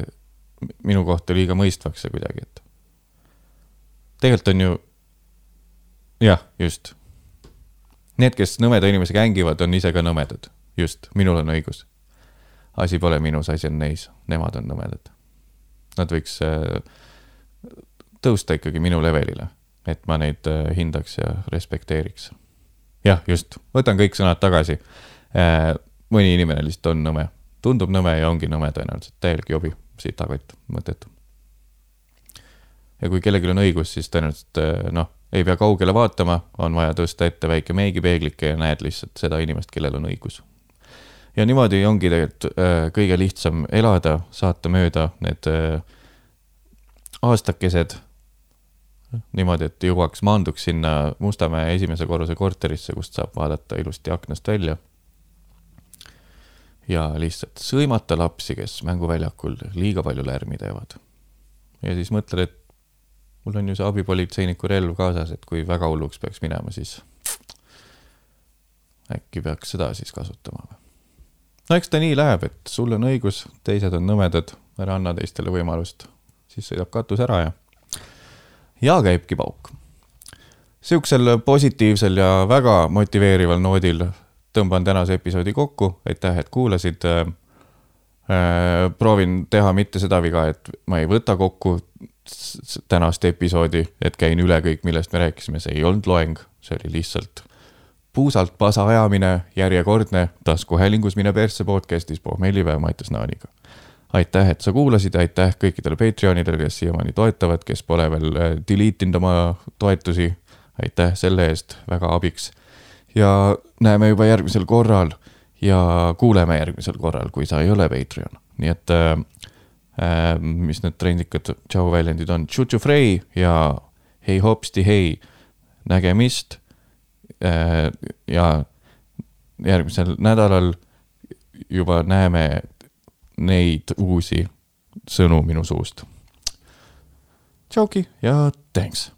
minu kohta liiga mõistvaks see kuidagi, et tegelikult on ju jah, just. Need, kes nõmeda inimesega hängivad, on ise ka nõmedad, just, minul on õigus. asi pole minus, asi on neis, nemad on nõmedad. Nad võiks äh, tõusta ikkagi minu levelile, et ma neid äh, hindaks ja respekteeriks. jah, just, võtan kõik sõnad tagasi äh,. mõni inimene lihtsalt on nõme, tundub nõme ja ongi nõme tõenäoliselt, täielik jobi, sitakott, mõttetu. Ja kui kellelgi on õigus, siis tõenäoliselt äh, noh ei pea kaugele vaatama, on vaja tõsta ette väike meigipeeglike ja näed lihtsalt seda inimest, kellel on õigus. ja niimoodi ongi tegelikult äh, kõige lihtsam elada, saata mööda need äh, aastakesed niimoodi, et jõuaks, maanduks sinna Mustamäe esimese korruse korterisse, kust saab vaadata ilusti aknast välja. ja lihtsalt sõimata lapsi, kes mänguväljakul liiga palju lärmi teevad. ja siis mõtled, et mul on ju see abipolitseiniku relv kaasas, et kui väga hulluks peaks minema, siis äkki peaks seda siis kasutama või? no eks ta nii läheb, et sul on õigus, teised on nõmedad, ära anna teistele võimalust, siis sõidab katus ära ja, ja käibki pauk. Siuksel positiivsel ja väga motiveerival noodil tõmban tänase episoodi kokku, aitäh, et kuulasid. äh,. proovin teha mitte seda viga, et ma ei võta kokku tänast episoodi, et käin üle kõik, millest me rääkisime, see ei olnud loeng, see oli lihtsalt puusalt pasa ajamine, järjekordne taskuhäälingus Mine persse podcast'is pohmellipäev Mattias Naaniga. aitäh, et sa kuulasid, aitäh kõikidele Patreonidele, kes siiamaani toetavad, kes pole veel äh, delete inud oma toetusi. aitäh selle eest, väga abiks. ja näeme juba järgmisel korral ja kuuleme järgmisel korral, kui sa ei ole Patreon, nii et äh, mis need trendikad tšau väljendid on, tšutšu frei ja hei hopsti hei, nägemist äh,. ja järgmisel nädalal juba näeme neid uusi sõnu minu suust. tšauki ja thanks